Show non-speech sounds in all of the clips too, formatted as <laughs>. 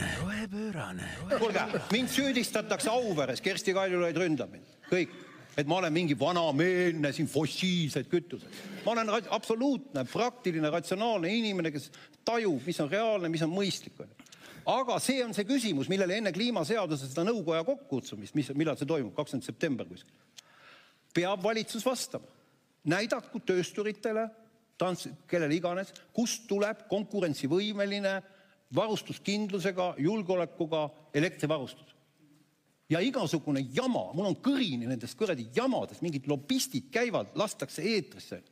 rohepöörane, rohepöörane. kuulge, mind süüdistatakse Auveres, Kersti Kaljulaid ründab mind, kõik, et ma olen mingi vanameelne siin fossiilsed kütused. ma olen absoluutne praktiline ratsionaalne inimene, kes tajub, mis on reaalne, mis on mõistlik. aga see on see küsimus, millele enne kliimaseaduse seda nõukoja kokkukutsumist, mis, millal see toimub, kakskümmend september kuskil, peab valitsus vastama. näidaku töösturitele, trans-, kellele iganes, kust tuleb konkurentsivõimeline varustuskindlusega, julgeolekuga elektrivarustus ja igasugune jama, mul on kõrini nendest kuradi jamadest, mingid lobistid käivad, lastakse eetrisse.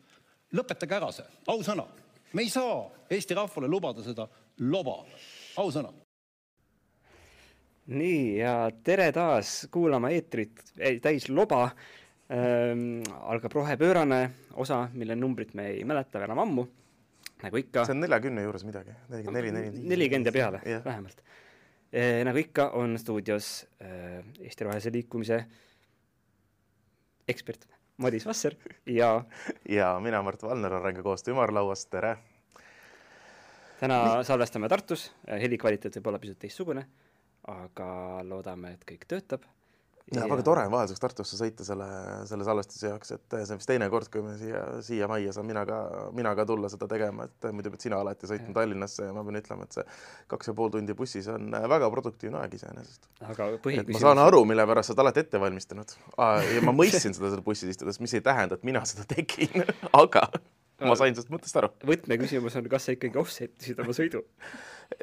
lõpetage ära see, ausõna. me ei saa Eesti rahvale lubada seda loba, ausõna. nii ja tere taas kuulama eetrit täis loba ähm,. algab rohepöörane osa, mille numbrit me ei mäleta enam ammu, nagu ikka see on neljakümne juures midagi, nelikümmend neli, nelikümmend viis. nelikümmend ja peale Jah. vähemalt e,. nagu ikka, on stuudios e, Eesti Rohelise Liikumise ekspert Madis Vasser ja <laughs> ja mina, Mart Valner, Arengukoostöö ümarlauas, tere. täna salvestame Tartus, heli kvaliteet võib olla pisut teistsugune, aga loodame, et kõik töötab. Ja väga tore on vahelduseks Tartusse sõita selle, selle salvestuse jaoks, et see on vist teine kord, kui me siia, siia majja saan mina ka, mina ka tulla seda tegema, et muidu pead sina alati sõitma Tallinnasse ja ma pean ütlema, et see kaks ja pool tundi bussis on väga produktiivne aeg iseenesest. aga et ma põhiküsimus saan aru, mille pärast sa oled alati ette valmistanud ja ma mõistsin seda seal bussis istudes, mis ei tähenda, et mina seda tegin, <laughs> aga ma sain sellest mõttest aru. võtmeküsimus on, kas sa ikkagi offset isid oma sõidu?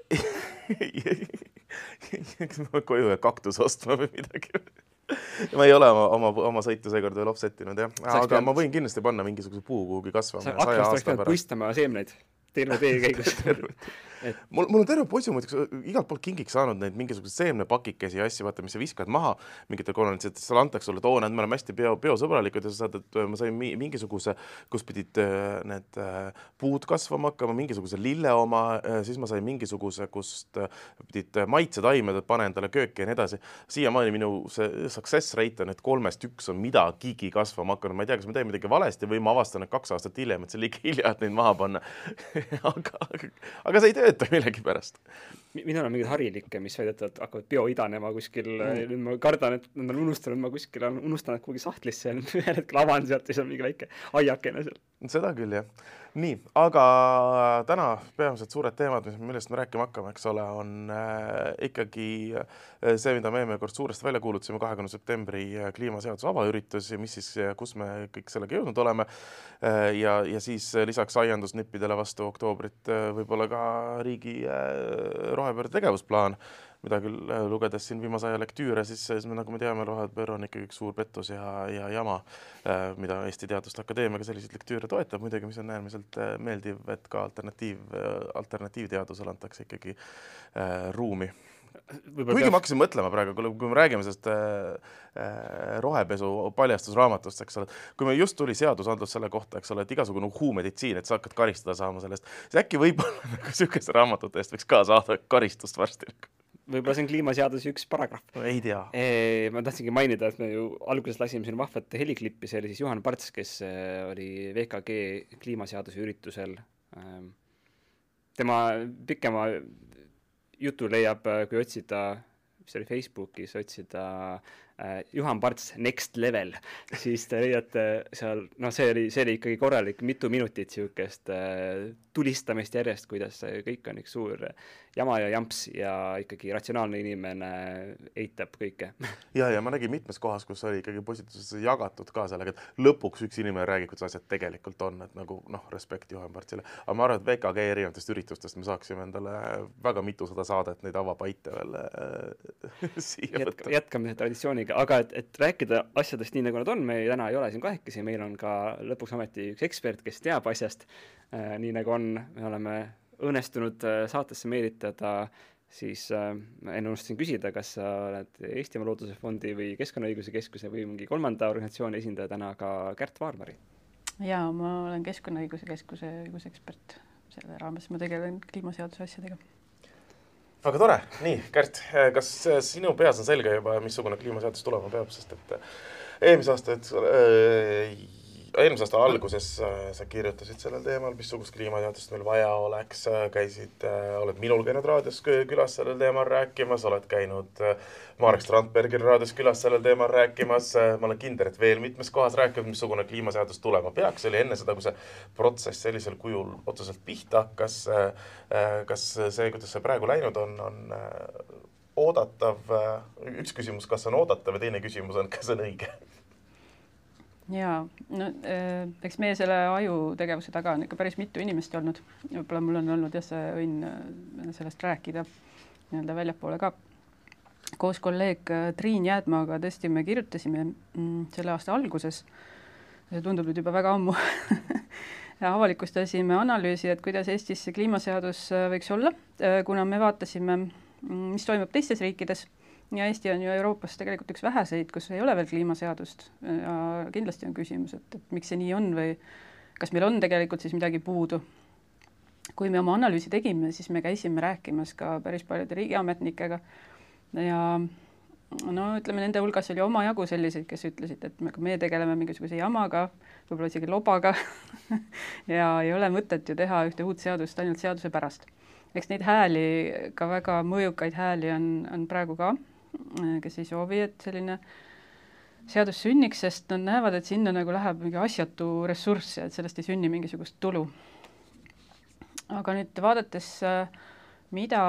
<laughs> kas ma koju ühe kaktuse ostma või midagi? <laughs> ma ei ole oma, oma, oma sõitu seekord veel offset inud jah, aga pidanud- ma võin kindlasti panna mingisuguse puu kuhugi kasvama sa aknast oleks pidanud puistama seemneid terve tee käigus. <laughs> mul, mul on terve poisu muideks igalt poolt kingiks saanud neid mingisuguseid seemnepakikesi ja asju, vaata, mis sa viskad maha mingitel konverentsidel, seal antakse sulle, et oo, näed, me oleme hästi bio, biosõbralikud ja sa saad, et ma sain mi- mingisuguse, kus pidid äh, need äh, puud kasvama hakkama, mingisuguse lille oma, siis ma sain mingisuguse, kust äh, pidid äh, maitsetaimed, et pane endale kööki ja nii edasi. siiamaani minu see success rate on, et kolmest üks on midagigi kasvama hakanud, ma ei tea, kas ma teen midagi valesti või ma avastan, et kaks aastat hiljem, et see liiga hilja, et neid maha panna <laughs> aga, aga see ei tööta millegipärast. minul on mingeid harilikke, mis väidetavalt hakkavad bioidanema kuskil mm., nüüd ma kardan, et nad on unustanud, ma kuskil olen unustanud kuhugi sahtlisse ja ühel hetkel avan sealt ja siis on mingi väike aiakene seal. seda küll jah. nii, aga täna peamised suured teemad, millest me rääkima hakkame, eks ole, on äh, ikkagi äh, see, mida me eelmine kord suuresti välja kuulutasime, kahekümne septembri äh, kliimaseaduse avaüritus ja mis siis, kus me kõik sellega jõudnud oleme äh,. ja, ja siis äh, lisaks aiandusnippidele vastu oktoobrit äh, võib-olla ka riigi äh, rohepöörde tegevusplaan mida küll äh, lugedes siin viimase aja lektüüre, siis, siis me, nagu me teame, rohepööre on ikkagi üks suur pettus ja, ja jama, mida Eesti Teaduste Akadeemia ka selliseid lektüüre toetab muidugi, mis on äärmiselt äh, meeldiv, et ka alternatiiv, alternatiivteadusele antakse ikkagi äh, ruumi. kuigi ma hakkasin mõtlema praegu, kui me räägime sellest äh, äh, rohepesu paljastusraamatust, eks ole, kui meil just tuli seadusandlus selle kohta, eks ole, et igasugune uhuu-meditsiin, et sa hakkad karistada saama selle eest, siis äkki võib-olla <laughs> nagu niisuguste raamatute eest võiks ka saada karistust varsti. Võib-olla see on kliimaseaduse üks paragrahv. ei tea. ma tahtsingi mainida, et me ju alguses lasime siin vahvat heliklippi, see oli siis Juhan Parts, kes äh, oli VKG kliimaseaduse üritusel. tema pikema jutu leiab, kui otsida, mis see oli Facebookis, otsida äh, Juhan Parts Next Level, siis te leiate seal, noh, see oli, see oli ikkagi korralik mitu minutit niisugust äh, tulistamist järjest, kuidas see kõik on üks suur jama ja jamps ja ikkagi ratsionaalne inimene eitab kõike. <laughs> ja, ja ma nägin mitmes kohas, kus oli ikkagi postituses jagatud ka sellega, et lõpuks üks inimene räägib, kuidas asjad tegelikult on, et nagu noh, respekt Juhan Partsile. aga ma arvan, et VKG erinevatest üritustest me saaksime endale väga mitusada saadet neid avapaite veel äh, <laughs> siia Jätka, võtta. jätkame traditsiooniga, aga et, et rääkida asjadest nii, nagu nad on, me täna ei ole siin kahekesi, meil on ka lõpuks ometi üks ekspert, kes teab asjast äh, nii nagu on, me oleme õnnestunud äh, saatesse meelitada siis äh, enne unustasin küsida, kas sa oled Eestimaa Looduse Fondi või Keskkonnaõiguse Keskuse või mingi kolmanda organisatsiooni esindaja täna ka Kärt Vaarmari. ja ma olen Keskkonnaõiguse Keskuse õigusekspert, selle raames ma tegelen kliimaseaduse asjadega. väga tore, nii, Kärt, kas sinu peas on selge juba, missugune kliimaseadus tulema peab, sest et eelmise aasta, et äh, eelmise aasta alguses äh, sa kirjutasid sellel teemal, missugust kliimaseadust meil vaja oleks, käisid, oled minul käinud raadios külas sellel teemal rääkimas, oled käinud Marek Strandbergil raadios külas sellel teemal rääkimas, ma olen kindel, et veel mitmes kohas rääkinud, missugune kliimaseadus tulema peaks, see oli enne seda, kui see protsess sellisel kujul otseselt pihta hakkas. kas see, kuidas see praegu läinud on, on oodatav, üks küsimus, kas on oodatav ja teine küsimus on, kas on õige ja no äh, eks meie selle ajutegevuse taga on ikka päris mitu inimest olnud, võib-olla mul on olnud jah, see õnn äh, sellest rääkida nii-öelda väljapoole ka. koos kolleeg äh, Triin Jäädmaaga tõesti me kirjutasime mm, selle aasta alguses, see tundub nüüd juba väga ammu <laughs> avalikustasime analüüsi, et kuidas Eestis see kliimaseadus võiks olla, kuna me vaatasime, mm, mis toimub teistes riikides ja Eesti on ju Euroopas tegelikult üks väheseid, kus ei ole veel kliimaseadust ja kindlasti on küsimus, et, et miks see nii on või kas meil on tegelikult siis midagi puudu. kui me oma analüüsi tegime, siis me käisime rääkimas ka päris paljude riigiametnikega ja no ütleme, nende hulgas oli omajagu selliseid, kes ütlesid, et me, me tegeleme mingisuguse jamaga, võib-olla isegi lobaga <laughs> ja ei ole mõtet ju teha ühte uut seadust ainult seaduse pärast. eks neid hääli, ka väga mõjukaid hääli on, on praegu ka kes ei soovi, et selline seadus sünniks, sest nad näevad, et sinna nagu läheb mingi asjatu ressurss ja et sellest ei sünni mingisugust tulu. aga nüüd vaadates, mida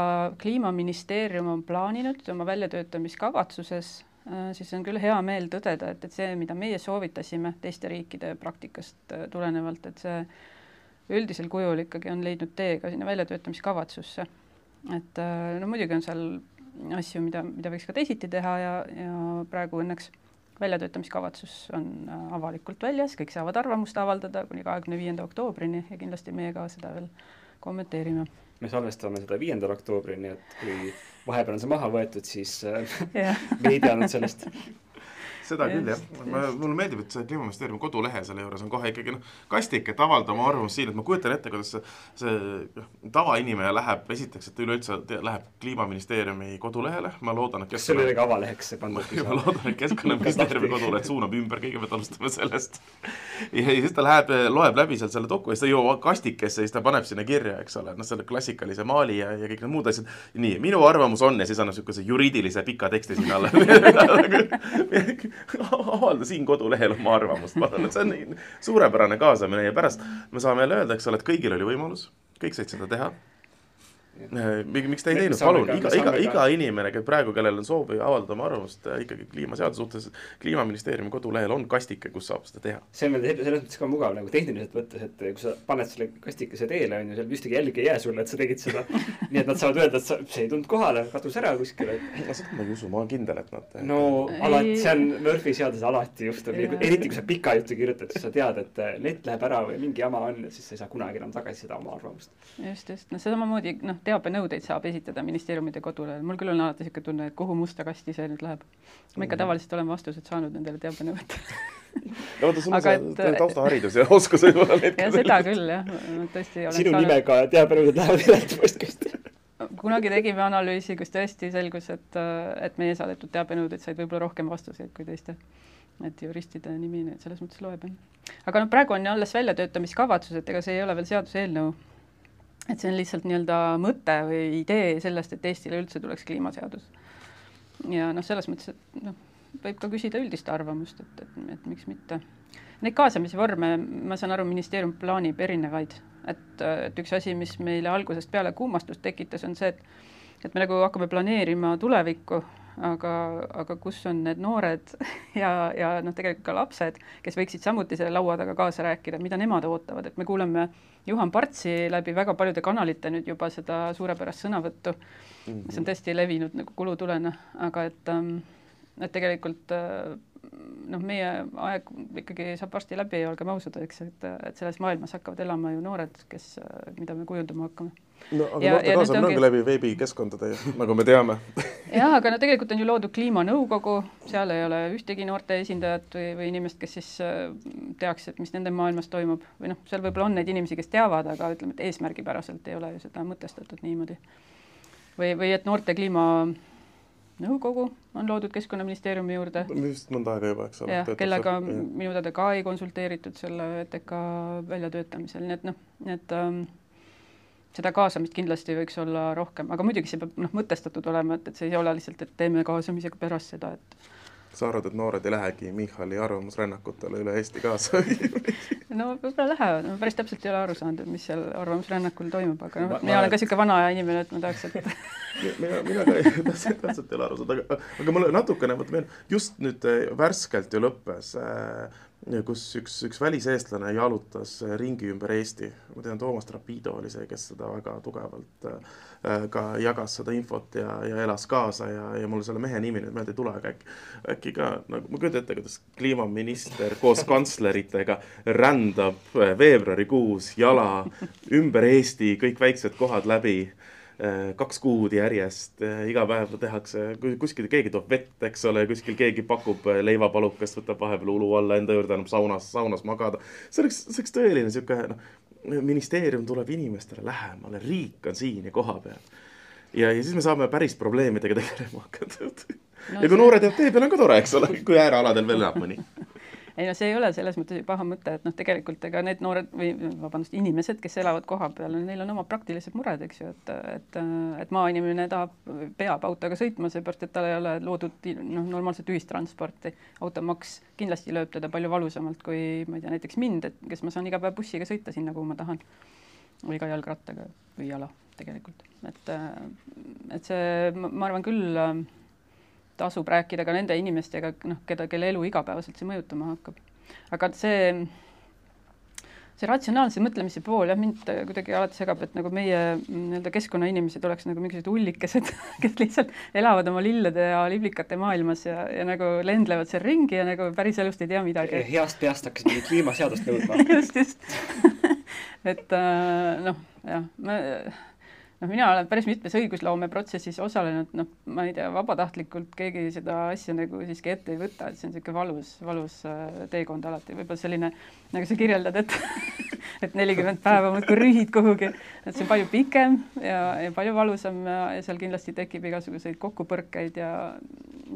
Kliimaministeerium on plaaninud oma väljatöötamiskavatsuses, siis on küll hea meel tõdeda, et, et see, mida meie soovitasime teiste riikide praktikast tulenevalt, et see üldisel kujul ikkagi on leidnud tee ka sinna väljatöötamiskavatsusse. et no muidugi on seal asju, mida, mida võiks ka teisiti teha ja, ja praegu õnneks väljatöötamiskavatsus on äh, avalikult väljas, kõik saavad arvamust avaldada kuni kahekümne viienda oktoobrini ja kindlasti meie ka seda veel kommenteerime. me salvestame seda viiendal oktoobrini, et kui vahepeal on see maha võetud, siis äh, <laughs> me ei teadnud sellest <laughs> seda küll jah, ma, mulle meeldib, et see Kliimaministeeriumi kodulehe selle juures on kohe ikkagi noh, kastik, et avaldada oma arvamust siin, et ma kujutan ette, kuidas see, see noh, tavainimene läheb, esiteks, et üleüldse läheb Kliimaministeeriumi kodulehele, ma loodan, et keskkonna... see oli ka avaleheks see pandud. ma loodan, et Keskkonnaministeeriumi kodule, et suunab ümber, kõigepealt alustame sellest. ja siis ta läheb, loeb läbi sealt selle doku ja siis ta jõuab kastikesse ja siis ta paneb sinna kirja, eks ole, noh, selle klassikalise maali ja, ja kõik need muud asjad. nii, minu arvamus on ja siis annab niisuguse juriidilise pika teksti sinna alla <laughs> <laughs> avalda siin kodulehel oma arvamust, ma arvan, et see on suurepärane kaasamine ja pärast me saame jälle öelda, eks ole, et kõigil oli võimalus, kõik said seda teha miks te ei teinud, palun, iga, iga, iga inimene, kes praegu, kellel on soovi avaldada oma arvamust äh, ikkagi kliimaseaduse suhtes, kliimaministeeriumi kodulehel on kastike, kus saab seda teha. see on veel selles mõttes ka mugav nagu tehniliselt võttes, et kui sa paned selle kastikese teele, on ju, seal ühtegi jälge ei jää sulle, et sa tegid seda. <laughs> nii et nad saavad öelda, et sa, see ei tulnud kohale, kadus ära kuskile. seda ma ei usu, ma olen kindel, et nad. no alati, see on Murphy seaduses alati juhtub, eriti kui sa pika jutu kirjutad, siis sa tead, et äh, net läheb ära või mingi jama on, siis sa ei saa kunagi enam tagasi seda oma arvamust. just, just, noh, samamoodi noh, teabenõudeid saab esitada ministeeriumide kodulehel, mul küll on alati niisugune tunne, et kuhu musta kasti see nüüd läheb. ma ikka mhm. tavaliselt olen vastused saanud nendele teabenõuetele no oota, sul on see taustaharidus ja <laughs> oskus võib-olla neid ja seda küll jah, tõesti sinu saanud... nimega teabenõuded lähevad ühelt postkasti kunagi tegime analüüsi, kus tõesti selgus, et, et meie saadetud teabenõuded said võib-olla rohkem vastuseid kui teiste. et juristide nimi nüüd selles mõttes loeb, jah. aga noh, praegu on ju alles väljatöötamiskavatsus, et ega see ei ole veel seaduseelnõu et see on lihtsalt nii-öelda mõte või idee sellest, et Eestile üldse tuleks kliimaseadus. ja noh, selles mõttes, et noh, võib ka küsida üldist arvamust, et, et, et miks mitte. Neid kaasamise vorme, ma saan aru, ministeerium plaanib erinevaid, et, et üks asi, mis meile algusest peale kummastust tekitas, on see, et et me nagu hakkame planeerima tulevikku, aga, aga kus on need noored <laughs> ja, ja noh, tegelikult ka lapsed, kes võiksid samuti selle laua taga kaasa rääkida, mida nemad ootavad, et me kuuleme Juhan Partsi läbi väga paljude kanalite nüüd juba seda suurepärast sõnavõttu mm, -hmm. see on tõesti levinud nagu kulutulena, aga et ähm, et tegelikult äh, noh, meie aeg ikkagi saab varsti läbi olgem ausad, eks, et, et selles maailmas hakkavad elama ju noored, kes, mida me kujundama hakkame. No aga ja, noorte kaasamine ongi läbi veebikeskkondade, nagu me teame jah, aga no tegelikult on ju loodud kliimanõukogu, seal ei ole ühtegi noorte esindajat või, või inimest, kes siis äh, teaks, et mis nende maailmas toimub või noh, seal võib-olla on neid inimesi, kes teavad, aga ütleme, et eesmärgipäraselt ei ole ju seda mõtestatud niimoodi. või, või et noorte kliima nõukogu on loodud Keskkonnaministeeriumi juurde. vist mõnda aega juba, eks ole. jah, kellega minu teada ka ei konsulteeritud selle ETK väljatöötamisel, nii et noh, et ähm, seda kaasamist kindlasti võiks olla rohkem, aga muidugi see peab noh, mõtestatud olema, et, et see ei ole lihtsalt, et teeme kaasamisega pärast seda, et sa arvad, et noored ei lähegi Michali arvamusrännakutele üle Eesti kaasa? <laughs> No võib-olla lähevad, ma päris täpselt ei ole aru saanud, et mis seal arvamusrännakul toimub, aga noh, mina olen ka niisugune vana inimene, et ma tahaks, et <laughs> mina, mina ka ei, <laughs> täpselt ei ole aru saanud, aga, aga mulle natukene, vot meil just nüüd äh, värskelt ju lõppes äh, kus üks, üks väliseestlane jalutas ringi ümber Eesti. ma tean, Toomas Trapido oli see, kes seda väga tugevalt ka jagas seda infot ja, ja elas kaasa ja, ja mul selle mehe nimi nüüd meelde ei tule, aga äkki, äkki ka nagu ma kujutan ette, kuidas kliimaminister koos kantsleritega rändab veebruarikuus jala ümber Eesti kõik väiksed kohad läbi kaks kuud järjest, äh, iga päev tehakse, kuskil keegi toob vett, eks ole, kuskil keegi pakub äh, leivapalukast, võtab vahepeal ulu alla enda juurde, annab saunas, saunas magada. see oleks, see oleks tõeline sihuke, noh, ministeerium tuleb inimestele lähemale, riik on siin ja kohapeal. ja, ja siis me saame päris probleemidega tegelema hakata no,. ja kui see... noored jääb tee peale, on ka tore, eks ole, kui äärealadel veel elab mõni ei no see ei ole selles mõttes paha mõte, et noh, tegelikult ega need noored või vabandust, inimesed, kes elavad kohapeal, neil on oma praktilised mured, eks ju, et, et, et maainimene tahab, peab autoga sõitma, seepärast et tal ei ole loodud noh, normaalset ühistransporti. automaks kindlasti lööb teda palju valusamalt kui ma ei tea, näiteks mind, et kes ma saan iga päev bussiga sõita sinna, kuhu ma tahan. või ka jalgrattaga või jala tegelikult, et, et see, ma arvan küll tasub rääkida ka nende inimestega, noh, keda, kelle elu igapäevaselt see mõjutama hakkab. aga see, see ratsionaalse mõtlemise pool jah, mind kuidagi alati segab, et nagu meie nii-öelda keskkonnainimesed oleks nagu mingisugused ullikesed, <laughs> kes lihtsalt elavad oma lillede ja liblikate maailmas ja, ja nagu lendlevad seal ringi ja nagu päriselust ei tea midagi. heast peast hakkasid mingit kliimaseadust nõudma <laughs> just, just <laughs> et äh, noh, jah, ma noh, mina olen päris mitmes õigusloomeprotsessis osalenud, noh, ma ei tea, vabatahtlikult keegi seda asja nagu siiski ette ei võta, et see on niisugune valus, valus äh, teekond alati, võib-olla selline, nagu sa kirjeldad, et <laughs> et nelikümmend päeva muudkui rühid kuhugi, et see on palju pikem ja, ja palju valusam ja, ja seal kindlasti tekib igasuguseid kokkupõrkeid ja,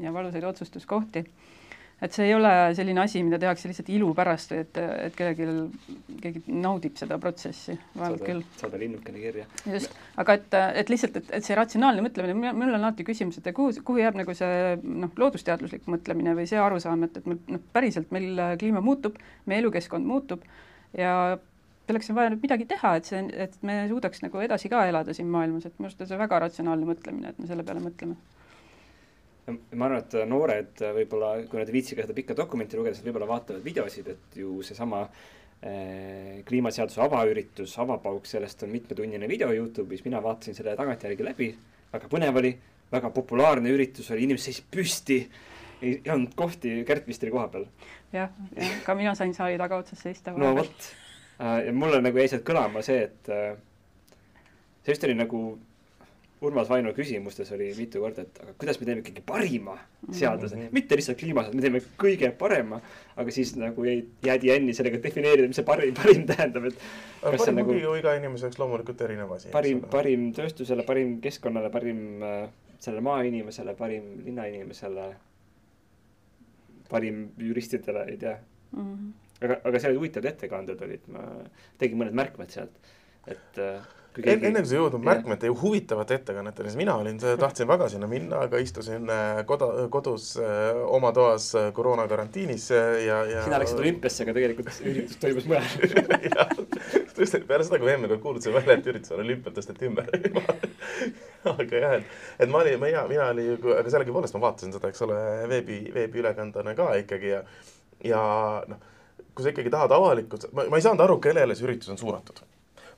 ja valusaid otsustuskohti et see ei ole selline asi, mida tehakse lihtsalt ilu pärast, et, et kellelgi, keegi naudib seda protsessi, vaevalt küll. saada linnukene kirja. just, aga et, et lihtsalt, et, et see ratsionaalne mõtlemine, mul on alati küsimus, et kuhu, kuhu jääb nagu see noh, loodusteaduslik mõtlemine või see arusaam, et, et meil noh, päriselt meil kliima muutub, meie elukeskkond muutub ja selleks on vaja nüüd midagi teha, et see, et me suudaks nagu edasi ka elada siin maailmas, et minu arust on see väga ratsionaalne mõtlemine, et me selle peale mõtleme ma arvan, et noored võib-olla, kui nad ei viitsi ka seda pikka dokumenti lugeda, siis võib-olla vaatavad videosid, et ju seesama eh, kliimaseaduse avaüritus, avapauk, sellest on mitmetunnine video Youtube'is, mina vaatasin selle tagantjärgi läbi, väga põnev oli, väga populaarne üritus oli, inimesed seisid püsti, ei olnud kohti Kärt vist oli koha peal. jah, ka mina sain saali tagaotsas seista. no vot, ja mulle nagu jäi sealt kõlama see, et äh, see vist oli nagu Urmas Vaino küsimustes oli mitu korda, et aga kuidas me teeme ikkagi parima seaduse mm, -hmm. mitte lihtsalt kliimaseaduse, me teeme kõige parema, aga siis nagu jäi, jäädi jänni sellega defineerida, mis see parim, parim tähendab, et kas parim nagu ju iga inimese jaoks loomulikult erinev asi. parim, parim tööstusele, parim keskkonnale, parim äh, sellele maainimesele, parim linnainimesele, parim juristidele, ei tea mm. -hmm. aga, aga seal olid huvitavad ettekanded olid, ma tegin mõned märkmed sealt, et äh, Keegi... enne kui sa jõudnud märkmete ja huvitavate ettekanneteni, siis mina olin, tahtsin väga sinna minna, aga istusin äh, koda, kodus äh, oma toas äh, koroona karantiinis ja, ja. sina läksid olümpiasse, aga tegelikult üritus toimus mujal. <laughs> Tõsteti peale seda, kui eelmine kord kuulutasin välja, et üritus on olümpiat, tõsteti ümber. <laughs> Aga jah, et, et ma olin, mina, mina oli, aga sellegipoolest ma vaatasin seda, eks ole, veebi, veebiülekandena ka ikkagi ja, ja noh, kui sa ikkagi tahad avalikult, ma, ma ei saanud aru, kellele see üritus on suunatud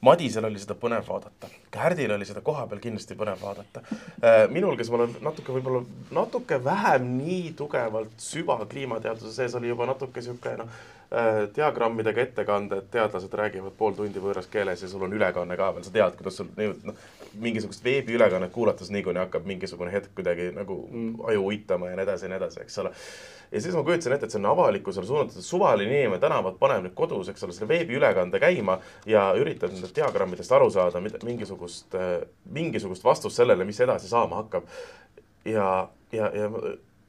Madisel oli seda põnev vaadata, Kärdil oli seda kohapeal kindlasti põnev vaadata. Äh, minul, kes ma olen natuke võib-olla natuke vähem nii tugevalt süva kliimateaduse sees, oli juba natuke sihuke noh, äh, diagrammidega ettekanded, teadlased räägivad pool tundi võõras keeles ja sul on ülekanne ka veel, sa tead, kuidas sul noh, mingisugust veebiülekannet kuulates niikuinii hakkab mingisugune hetk kuidagi nagu mm. aju uitama ja nii edasi ja nii edasi, eks ole ja siis ma kujutasin ette, et see on avalikkusele suunatud, suvaline inimene tänavalt paneb nüüd kodus, eks ole, selle veebiülekande käima ja üritab nendest diagrammidest aru saada, mingisugust, mingisugust vastust sellele, mis edasi saama hakkab. ja, ja, ja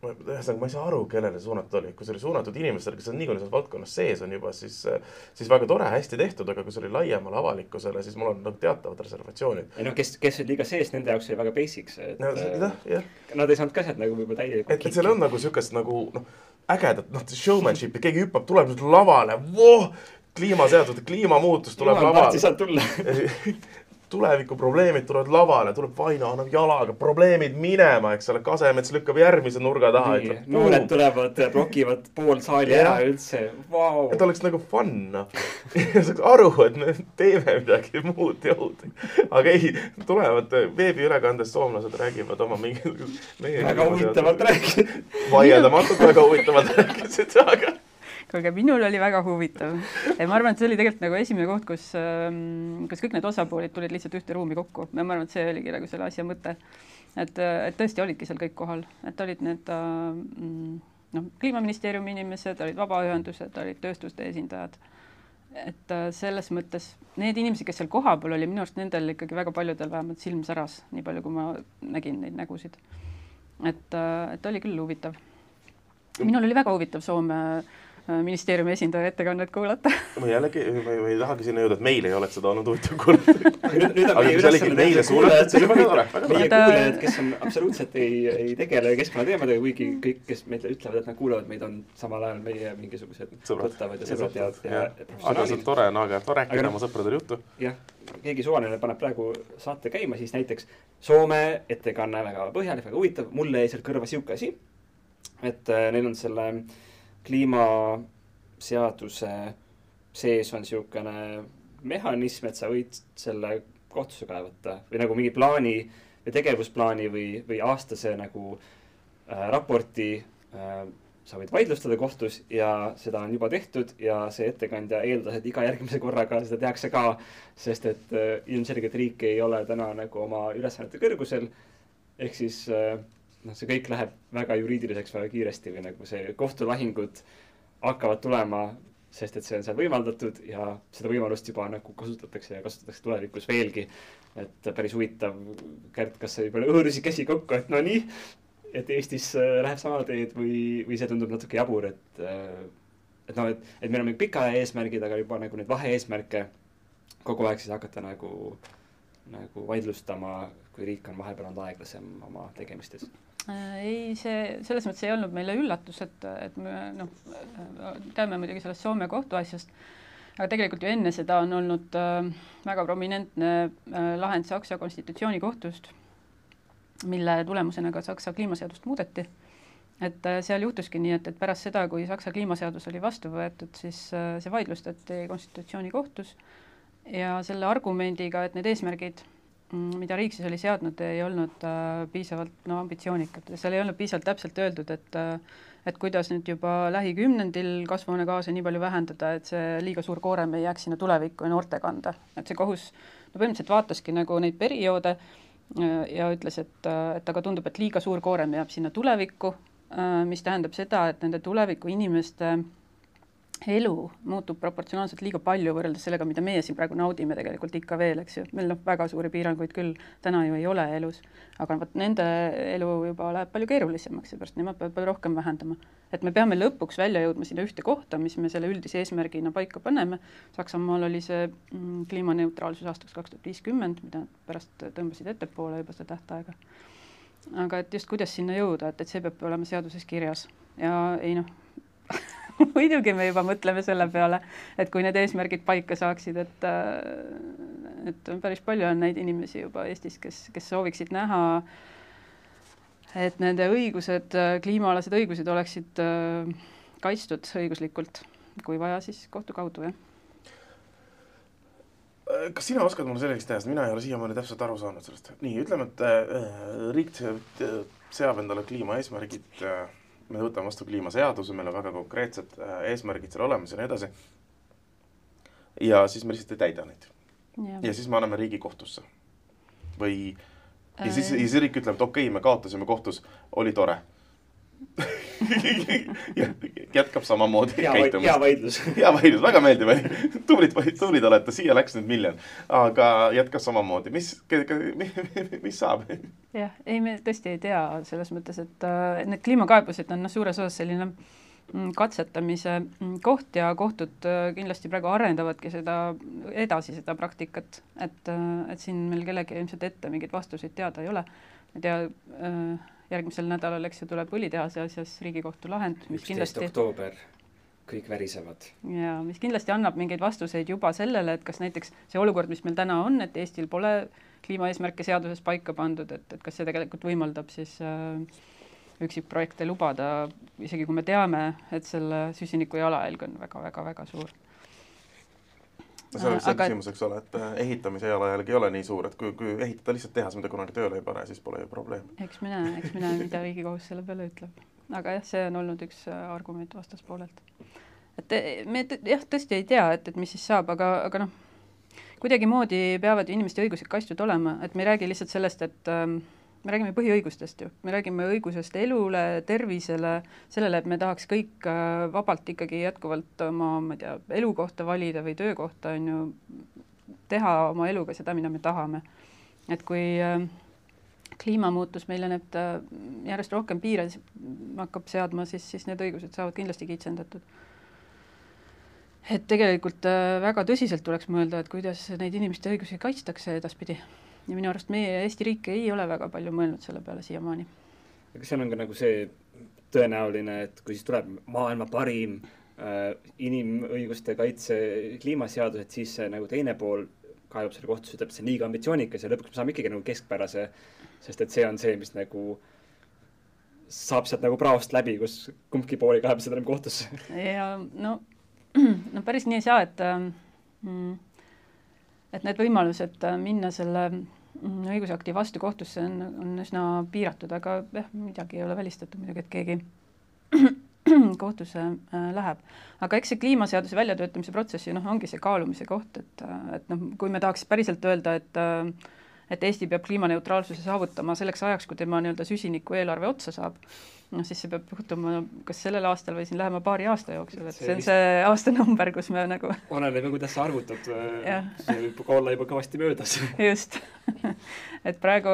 ühesõnaga ma ei saa aru, kellele see suunatud oli, kui see oli suunatud inimestele, kes on niikuinii selles valdkonnas sees on juba, siis, siis väga tore, hästi tehtud, aga kui see oli laiemale avalikkusele, siis mul on nagu teatavad reservatsioonid. ei noh, kes, kes olid liiga sees, nende jaoks oli väga basic see, et no äh, jah, nad ei saanud ka sealt nagu võib-olla täielikult et, et seal on nagu siukest nagu noh, ägedat noh, showmanship'i, keegi hüppab, tuleb lavale, voh, kliimaseadused, kliimamuutus tuleb lavale. saanud tulla. <laughs> <laughs> tulevikuprobleemid tulevad lavale, tuleb Vaino, annab jalaga probleemid minema, eks ole, Kasemets lükkab järgmise nurga taha, noored tulevad, blokivad pool saali Jah. ära üldse, vau. et oleks nagu fun, noh. <laughs> saaks aru, et me teeme midagi muud jõud. aga ei, tulevad veebiülekandes soomlased räägivad oma mingisugust. väga huvitavalt rääkisid. vaieldamatult väga huvitavalt rääkisid, aga kuulge, minul oli väga huvitav. ma arvan, et see oli tegelikult nagu esimene koht, kus, kus kõik need osapooled tulid lihtsalt ühte ruumi kokku. ma arvan, et see oligi nagu selle asja mõte. et, et tõesti olidki seal kõik kohal, et olid need äh, mm, noh, kliimaministeeriumi inimesed, olid vabaühendused, olid tööstuste esindajad. et äh, selles mõttes need inimesed, kes seal kohapeal oli, minu arust nendel ikkagi väga paljudel vähemalt silm säras, nii palju, kui ma nägin neid nägusid. et, et oli küll huvitav. minul oli väga huvitav Soome äh, ministeeriumi esindaja ettekannet kuulata. <laughs> ma jällegi, ma ei, tahagi sinna jõuda, et meil ei oleks seda olnud huvitav kuulata. <laughs> Aga kui sa neile teada suunad, siis on väga tore, meie tore. kuulajad, kes on absoluutselt ei, ei tegele keskkonnateemadega, kuigi kõik, kes meile ütlevad, et nad kuulavad meid, on samal ajal meie mingisugused tuttavad ja sõbrad ja, ja aga see on tore on aeg-ajalt Aga rääkida noh- oma sõpradele juttu. jah, keegi suvaline paneb praegu saate käima, siis näiteks Soome ettekanne väga põhjalik, väga huvitav, mulle jäi sealt kõrva sihuke asi, et äh, neil on selle kliimaseaduse sees on niisugune mehhanism, et sa võid selle kohtusse kaevata või nagu mingi plaani või tegevusplaani või, või aastase nagu äh, raporti äh, sa võid vaidlustada kohtus ja seda on juba tehtud ja see ettekandja eeldas, et iga järgmise korraga seda tehakse ka, sest et äh, ilmselgelt riik ei ole täna nagu oma ülesannete kõrgusel. ehk siis äh, noh, see kõik läheb väga juriidiliseks väga kiiresti või nagu see kohtulahingud hakkavad tulema, sest et see on seal võimaldatud ja seda võimalust juba nagu kasutatakse ja kasutatakse tulevikus veelgi. et päris huvitav, Kärt, kas sa juba hõõrusid käsi kokku, et no nii, et Eestis äh, läheb sama teed või, või see tundub natuke jabur, et äh, et noh, et, et meil on mingid pikaaja eesmärgid, aga juba nagu neid vahe-eesmärke kogu aeg siis hakata nagu, nagu vaidlustama, kui riik on vahepeal olnud aeglasem oma tegemistes. Äh, ei, see selles mõttes ei olnud meile üllatus, et, et me noh, teame muidugi sellest Soome kohtuasjast, aga tegelikult ju enne seda on olnud äh, väga prominentne äh, lahend Saksa konstitutsioonikohtust, mille tulemusena ka Saksa kliimaseadust muudeti. et äh, seal juhtuski nii, et, et pärast seda, kui Saksa kliimaseadus oli vastu võetud, siis äh, see vaidlustati konstitutsioonikohtus ja selle argumendiga, et need eesmärgid mida riik siis oli seadnud, ei olnud äh, piisavalt no ambitsioonikad seal ei olnud piisavalt täpselt öeldud, et äh, et kuidas nüüd juba lähikümnendil kasvuhoonegaase nii palju vähendada, et see liiga suur koorem ei jääks sinna tulevikku ja noorte kanda, et see kohus no põhimõtteliselt vaataski nagu neid perioode äh, ja ütles, et, et aga tundub, et liiga suur koorem jääb sinna tulevikku äh,, mis tähendab seda, et nende tuleviku inimeste elu muutub proportsionaalselt liiga palju võrreldes sellega, mida meie siin praegu naudime tegelikult ikka veel, eks ju, meil noh, väga suuri piiranguid küll täna ju ei ole elus, aga vot nende elu juba läheb palju keerulisemaks, seepärast nemad peavad palju rohkem vähendama. et me peame lõpuks välja jõudma sinna ühte kohta, mis me selle üldise eesmärgina paika paneme, Saksamaal oli see mm, kliimaneutraalsus aastaks kaks tuhat viiskümmend, mida pärast tõmbasid ettepoole juba seda tähtaega. aga et just kuidas sinna jõuda, et, et see peab olema seaduses kirjas ja ei noh <laughs> muidugi me juba mõtleme selle peale, et kui need eesmärgid paika saaksid, et äh, et päris palju on neid inimesi juba Eestis, kes, kes sooviksid näha, et nende õigused, kliimaalased õigused oleksid äh, kaitstud õiguslikult, kui vaja, siis kohtu kaudu, jah. kas sina oskad mulle selgeks teha, sest mina ei ole siiamaani täpselt aru saanud sellest. nii, ütleme, et äh, riik seab endale kliimaeesmärgid äh, me võtame vastu kliimaseaduse, meil on väga konkreetsed äh, eesmärgid seal olemas ja nii edasi. ja siis me lihtsalt ei täida neid ja siis me anname Riigikohtusse. või, ja siis, ja siis riik ütleb, et okei okay,, me kaotasime kohtus, oli tore. <laughs> <laughs> jätkab samamoodi hea vaid- hea käitumist. vaidlus. hea vaidlus, <laughs> väga meeldiv oli. <laughs> tublid, tublid olete, siia läks nüüd miljon, aga jätkab samamoodi. mis, mis saab? jah, ei me tõesti ei tea selles mõttes, et äh, need kliimakaebused on noh, suures osas selline mm, katsetamise mm, koht ja kohtud äh, kindlasti praegu arendavadki seda edasi, seda praktikat, et, et siin meil kellelgi ilmselt ette mingeid vastuseid teada ei ole. ma ei tea, järgmisel nädalal, eks ju, tuleb õlitehase asjas Riigikohtu lahend, mis kindlasti oktoober, kõik värisevad. ja mis kindlasti annab mingeid vastuseid juba sellele, et kas näiteks see olukord, mis meil täna on, et Eestil pole kliimaeesmärke seaduses paika pandud, et, et kas see tegelikult võimaldab siis äh, üksikprojekte lubada, isegi kui me teame, et selle süsiniku jalajälg on väga-väga-väga suur. No see oleks see Aga- küsimus, eks ole, et äh, ehitamise jalajälg ei ole nii suur, et kui, kui ehitada lihtsalt tehas, mida kunagi tööle ei pane, siis pole ju probleemi. eks me näe, eks me näe, mida Riigikohus selle peale ütleb. aga jah, see on olnud üks äh, argument vastaspoolelt. et eh, me jah, tõesti ei tea, et, et mis siis saab, aga, aga noh, kuidagimoodi peavad ju inimeste õigused kaitstud olema, et me ei räägi lihtsalt sellest, et ähm, me räägime põhiõigustest ju, me räägime õigusest elule, tervisele, sellele, et me tahaks kõik äh, vabalt ikkagi jätkuvalt oma, ma ei tea, elukohta valida või töökohta on ju, teha oma eluga seda, mida me tahame. et kui äh, kliimamuutus meile need äh, järjest rohkem piire hakkab seadma, siis, siis need õigused saavad kindlasti kitsendatud. et tegelikult väga tõsiselt tuleks mõelda, et kuidas neid inimeste õigusi kaitstakse edaspidi. Ja minu arust meie Eesti riik ei ole väga palju mõelnud selle peale siiamaani. aga seal on ka nagu see tõenäoline, et kui siis tuleb maailma parim äh, inimõiguste kaitse kliimaseadus, et siis see nagu teine pool kaebab selle kohtusse, ütleb, see on liiga ambitsioonikas ja lõpuks me saame ikkagi nagu keskpärase, sest et see on see, mis nagu saab sealt nagu praost läbi, kus kumbki pool ei kaeba seda enam kohtusse. ja no, <clears throat> no päris nii ei saa, et mm, et need võimalused äh, minna selle õigusakti vastu kohtusse on, on üsna piiratud, aga jah, midagi ei ole välistatud muidugi, et keegi <clears throat> kohtusse äh, läheb. aga eks see kliimaseaduse väljatöötamise protsess ju noh, ongi see kaalumise koht, et, et noh, kui me tahaks päriselt öelda, et äh, et Eesti peab kliimaneutraalsuse saavutama selleks ajaks, kui tema nii-öelda süsiniku eelarve otsa saab, noh siis see peab juhtuma kas sellel aastal või siin lähema paari aasta jooksul, et See see on see aastanumber, kus me nagu oleneb ju, kuidas sa arvutad. See võib ka olla juba kõvasti möödas. <laughs> just, <laughs> et praegu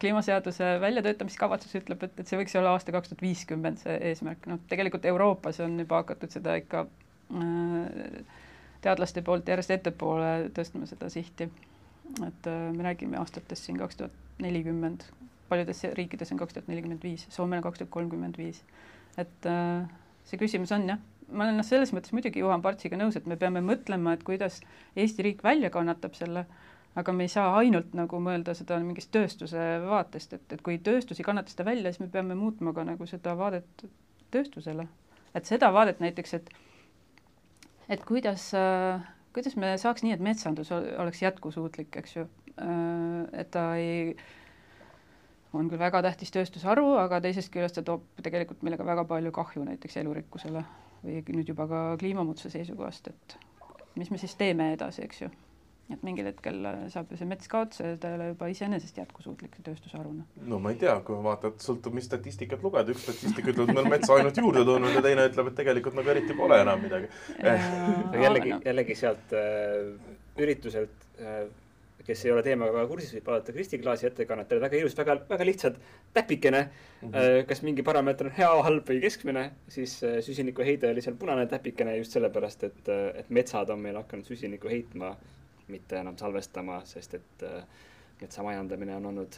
kliimaseaduse väljatöötamiskavatsus ütleb, et, et see võiks olla aasta kaks tuhat viiskümmend see eesmärk, noh tegelikult Euroopas on juba hakatud seda ikka äh, teadlaste poolt järjest ettepoole tõstma seda sihti. Et äh, me räägime aastatest siin kaks tuhat nelikümmend, paljudes riikides on kaks tuhat nelikümmend viis, Soomel kaks tuhat kolmkümmend viis. et äh, see küsimus on jah, ma olen noh, selles mõttes muidugi Juhan Partsiga nõus, et me peame mõtlema, et kuidas Eesti riik välja kannatab selle aga me ei saa ainult nagu mõelda seda mingist tööstuse vaatest, et, et kui tööstus ei kannata seda välja, siis me peame muutma ka nagu seda vaadet tööstusele. et seda vaadet näiteks, et et kuidas äh,, kuidas me saaks nii, et metsandus ol- oleks jätkusuutlik, eks ju, et ta ei on küll väga tähtis tööstusharu, aga teisest küljest ta toob tegelikult meile ka väga palju kahju näiteks elurikkusele või nüüd juba ka kliimamuutuse seisukohast, et mis me siis teeme edasi, eks ju et mingil hetkel äh, saab ju see mets ka otsa ja ta ei ole juba iseenesest jätkusuutlik tööstusharuna. no ma ei tea, kui et sõltub, mis statistikat lugeda, üks statistik ütleb, et me oleme metsa ainult juurde tulnud ja teine ütleb, et tegelikult nagu eriti pole enam midagi. aga jällegi, jällegi sealt äh, ürituselt äh,, kes ei ole teemaga väga kursis, võib vaadata Kristi Klaasi ettekannet, tal oli väga ilus, väga, väga lihtsalt täpikene mm. -hmm. kas mingi parameeter on hea, halb või keskmine, siis äh, süsinikuheide oli seal punane täpikene just sellepärast, et, et metsad on meil hakanud süsinikku heitma, mitte enam salvestama, sest et äh, metsa majandamine on olnud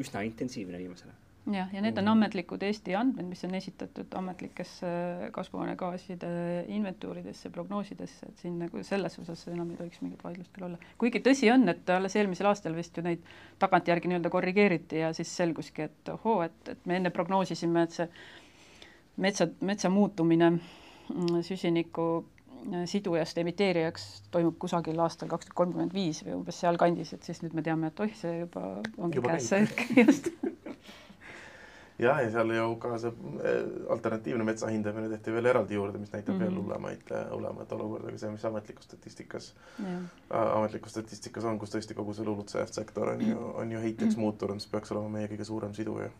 üsna intensiivne viimasel ajal. jah, ja need on ametlikud Eesti andmed, mis on esitatud ametlikesse kasvuhoonegaaside inventuuridesse, prognoosidesse, et siin nagu selles osas enam ei tohiks mingit vaidlust küll olla. kuigi tõsi on, et alles eelmisel aastal vist ju neid tagantjärgi nii-öelda korrigeeriti ja siis selguski, et ohoo, et, et me enne prognoosisime, et see metsa, metsa muutumine mm, süsiniku äh, sidujast emiteerijaks toimub kusagil aastal kaks tuhat kolmkümmend viis või umbes sealkandis, et siis nüüd me teame, et oih, see juba ongi Juba käes <laughs> just. jah, ja seal ju ka see äh, alternatiivne metsa hindamine tehti veel eraldi juurde, mis näitab mm -hmm. veel Mhm. hullemaid, hullemat olukorda kui see, mis ametlikus statistikas äh, ametlikus statistikas on, kus tõesti kogu see LULUCF sektor on ju, on ju heitjaks muutunud, mis peaks olema meie kõige suurem siduja.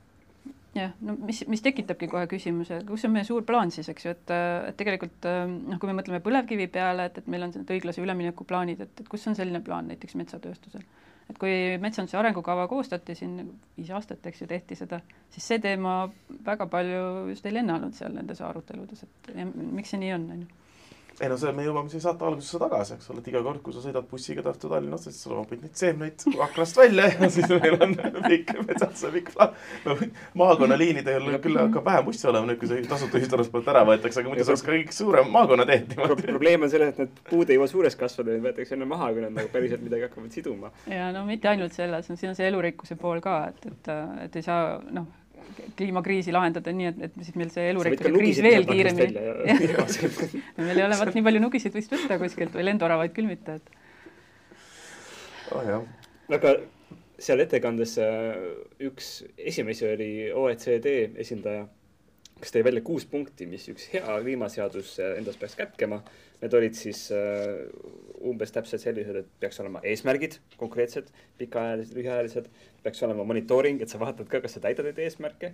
Jah, no mis, mis tekitabki kohe küsimuse, kus on meie suur plaan siis, eks ju, et, et tegelikult noh, kui me mõtleme põlevkivi peale, et, et meil on need õiglase ülemineku plaanid, et, et kus on selline plaan näiteks metsatööstusel? et kui metsanduse arengukava koostati siin viis aastat, eks ju, tehti seda, siis see teema väga palju just ei lennanud seal nendes aruteludes, et ja, miks see nii on, on ju ei no see, me jõuame siia saate algusesse tagasi, eks ole, et iga kord, kui sa sõidad bussiga Tartu Tallinnasse, siis sa loobid neid seemneid aknast välja ja siis meil on <laughs> pikk metsanduse pikk plaan no,. maakonnaliinidel küll hakkab vähem bussi olema nüüd, kui see tasuta ühistransport ära võetakse, aga muidu see oleks ka kõik suurem maakonnateed niimoodi. probleem on selles, et need puud ei jõua suureks kasvada, need võetakse enne maha, kui nad nagu päriselt midagi hakkavad siduma. ja no mitte ainult selles, siin on see elurikkuse pool ka, et, et, et ei saa noh kliimakriisi lahendada nii, et, et siis meil see elurikkuse kriis veel kiiremini. <laughs> meil ei ole vot nii palju nugisid vist võtta kuskilt või lendoravaid küll mitte, et oh,. aga seal ettekandes äh, üks esimesi oli OECD esindaja, kes tõi välja kuus punkti, mis üks hea kliimaseadus äh, endas peaks kätkema. Need olid siis uh, umbes täpselt sellised, et peaks olema eesmärgid konkreetsed, pikaajalised, lühiajalised, peaks olema monitooring, et sa vaatad ka, kas sa täidad neid eesmärke.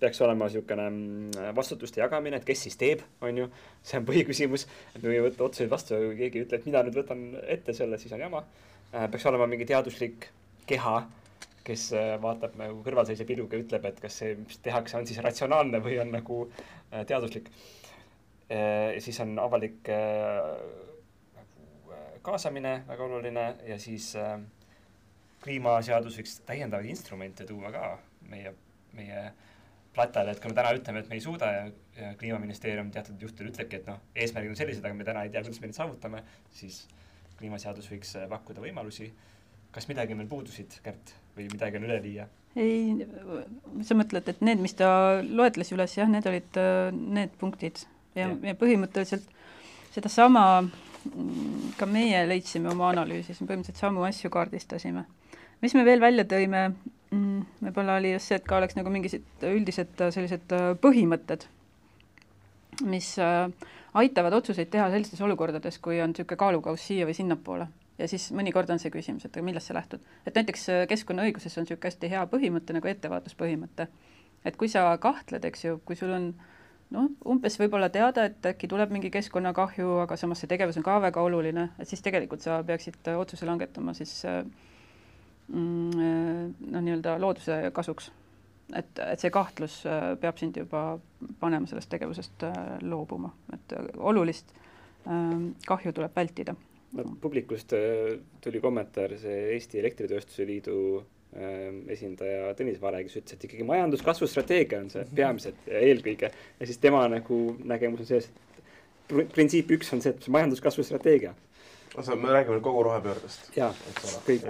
peaks olema niisugune mm, vastutuste jagamine, et kes siis teeb, on ju, see on põhiküsimus. et me ei võta otsuseid vastu, kui keegi ütleb, et mina nüüd võtan ette selle, siis on jama. Äh, peaks olema mingi teaduslik keha, kes äh, vaatab nagu kõrvalseisja pilguga, ütleb, et kas see, mis tehakse, on siis ratsionaalne või on nagu äh, teaduslik. ja siis on avalik nagu kaasamine väga oluline ja siis äh, kliimaseadus võiks täiendavaid instrumente tuua ka meie, meie platale, et kui me täna ütleme, et me ei suuda ja, ja kliimaministeerium teatud juhtudel ütlebki, et noh, eesmärgid on sellised, aga me täna ei tea, kuidas me neid saavutame, siis kliimaseadus võiks äh, pakkuda võimalusi. kas midagi meil puudusid, Kärt, või midagi on üleliia? ei, sa mõtled, et need, mis ta loetles üles, jah, need olid äh, need punktid ja, ja., ja põhimõtteliselt sedasama ka meie leidsime oma analüüsis, me põhimõtteliselt samu asju kaardistasime mis me veel välja tõime, mm, võib-olla oli just see, et ka oleks nagu mingisugused üldised äh, sellised äh, põhimõtted, mis äh, aitavad otsuseid teha sellistes olukordades, kui on niisugune kaalukauss siia või sinnapoole. ja siis mõnikord on see küsimus, et millest sa lähtud. et näiteks keskkonnaõiguses on niisugune hästi hea põhimõte nagu ettevaatuspõhimõte. et kui sa kahtled, eks ju, kui sul on noh, umbes võib-olla teada, et äkki tuleb mingi keskkonnakahju, aga samas see tegevus on ka väga oluline, et siis tegelikult sa peaksid otsuse langetama siis äh, noh, nii-öelda looduse kasuks. et, et see kahtlus äh, peab sind juba panema sellest tegevusest äh, loobuma, et olulist ähm, kahju tuleb vältida. no publikust tuli kommentaar see Eesti Elektritööstuse Liidu ähm, esindaja Tõnis Vare, kes ütles, et ikkagi majanduskasvu strateegia on see mhm. peamiselt ja eelkõige. ja siis tema nagu nägemus on selles, et printsiip üks on see, et see majanduskasvu strateegia osa, me räägime kogu rohepöördest. jaa, kõik.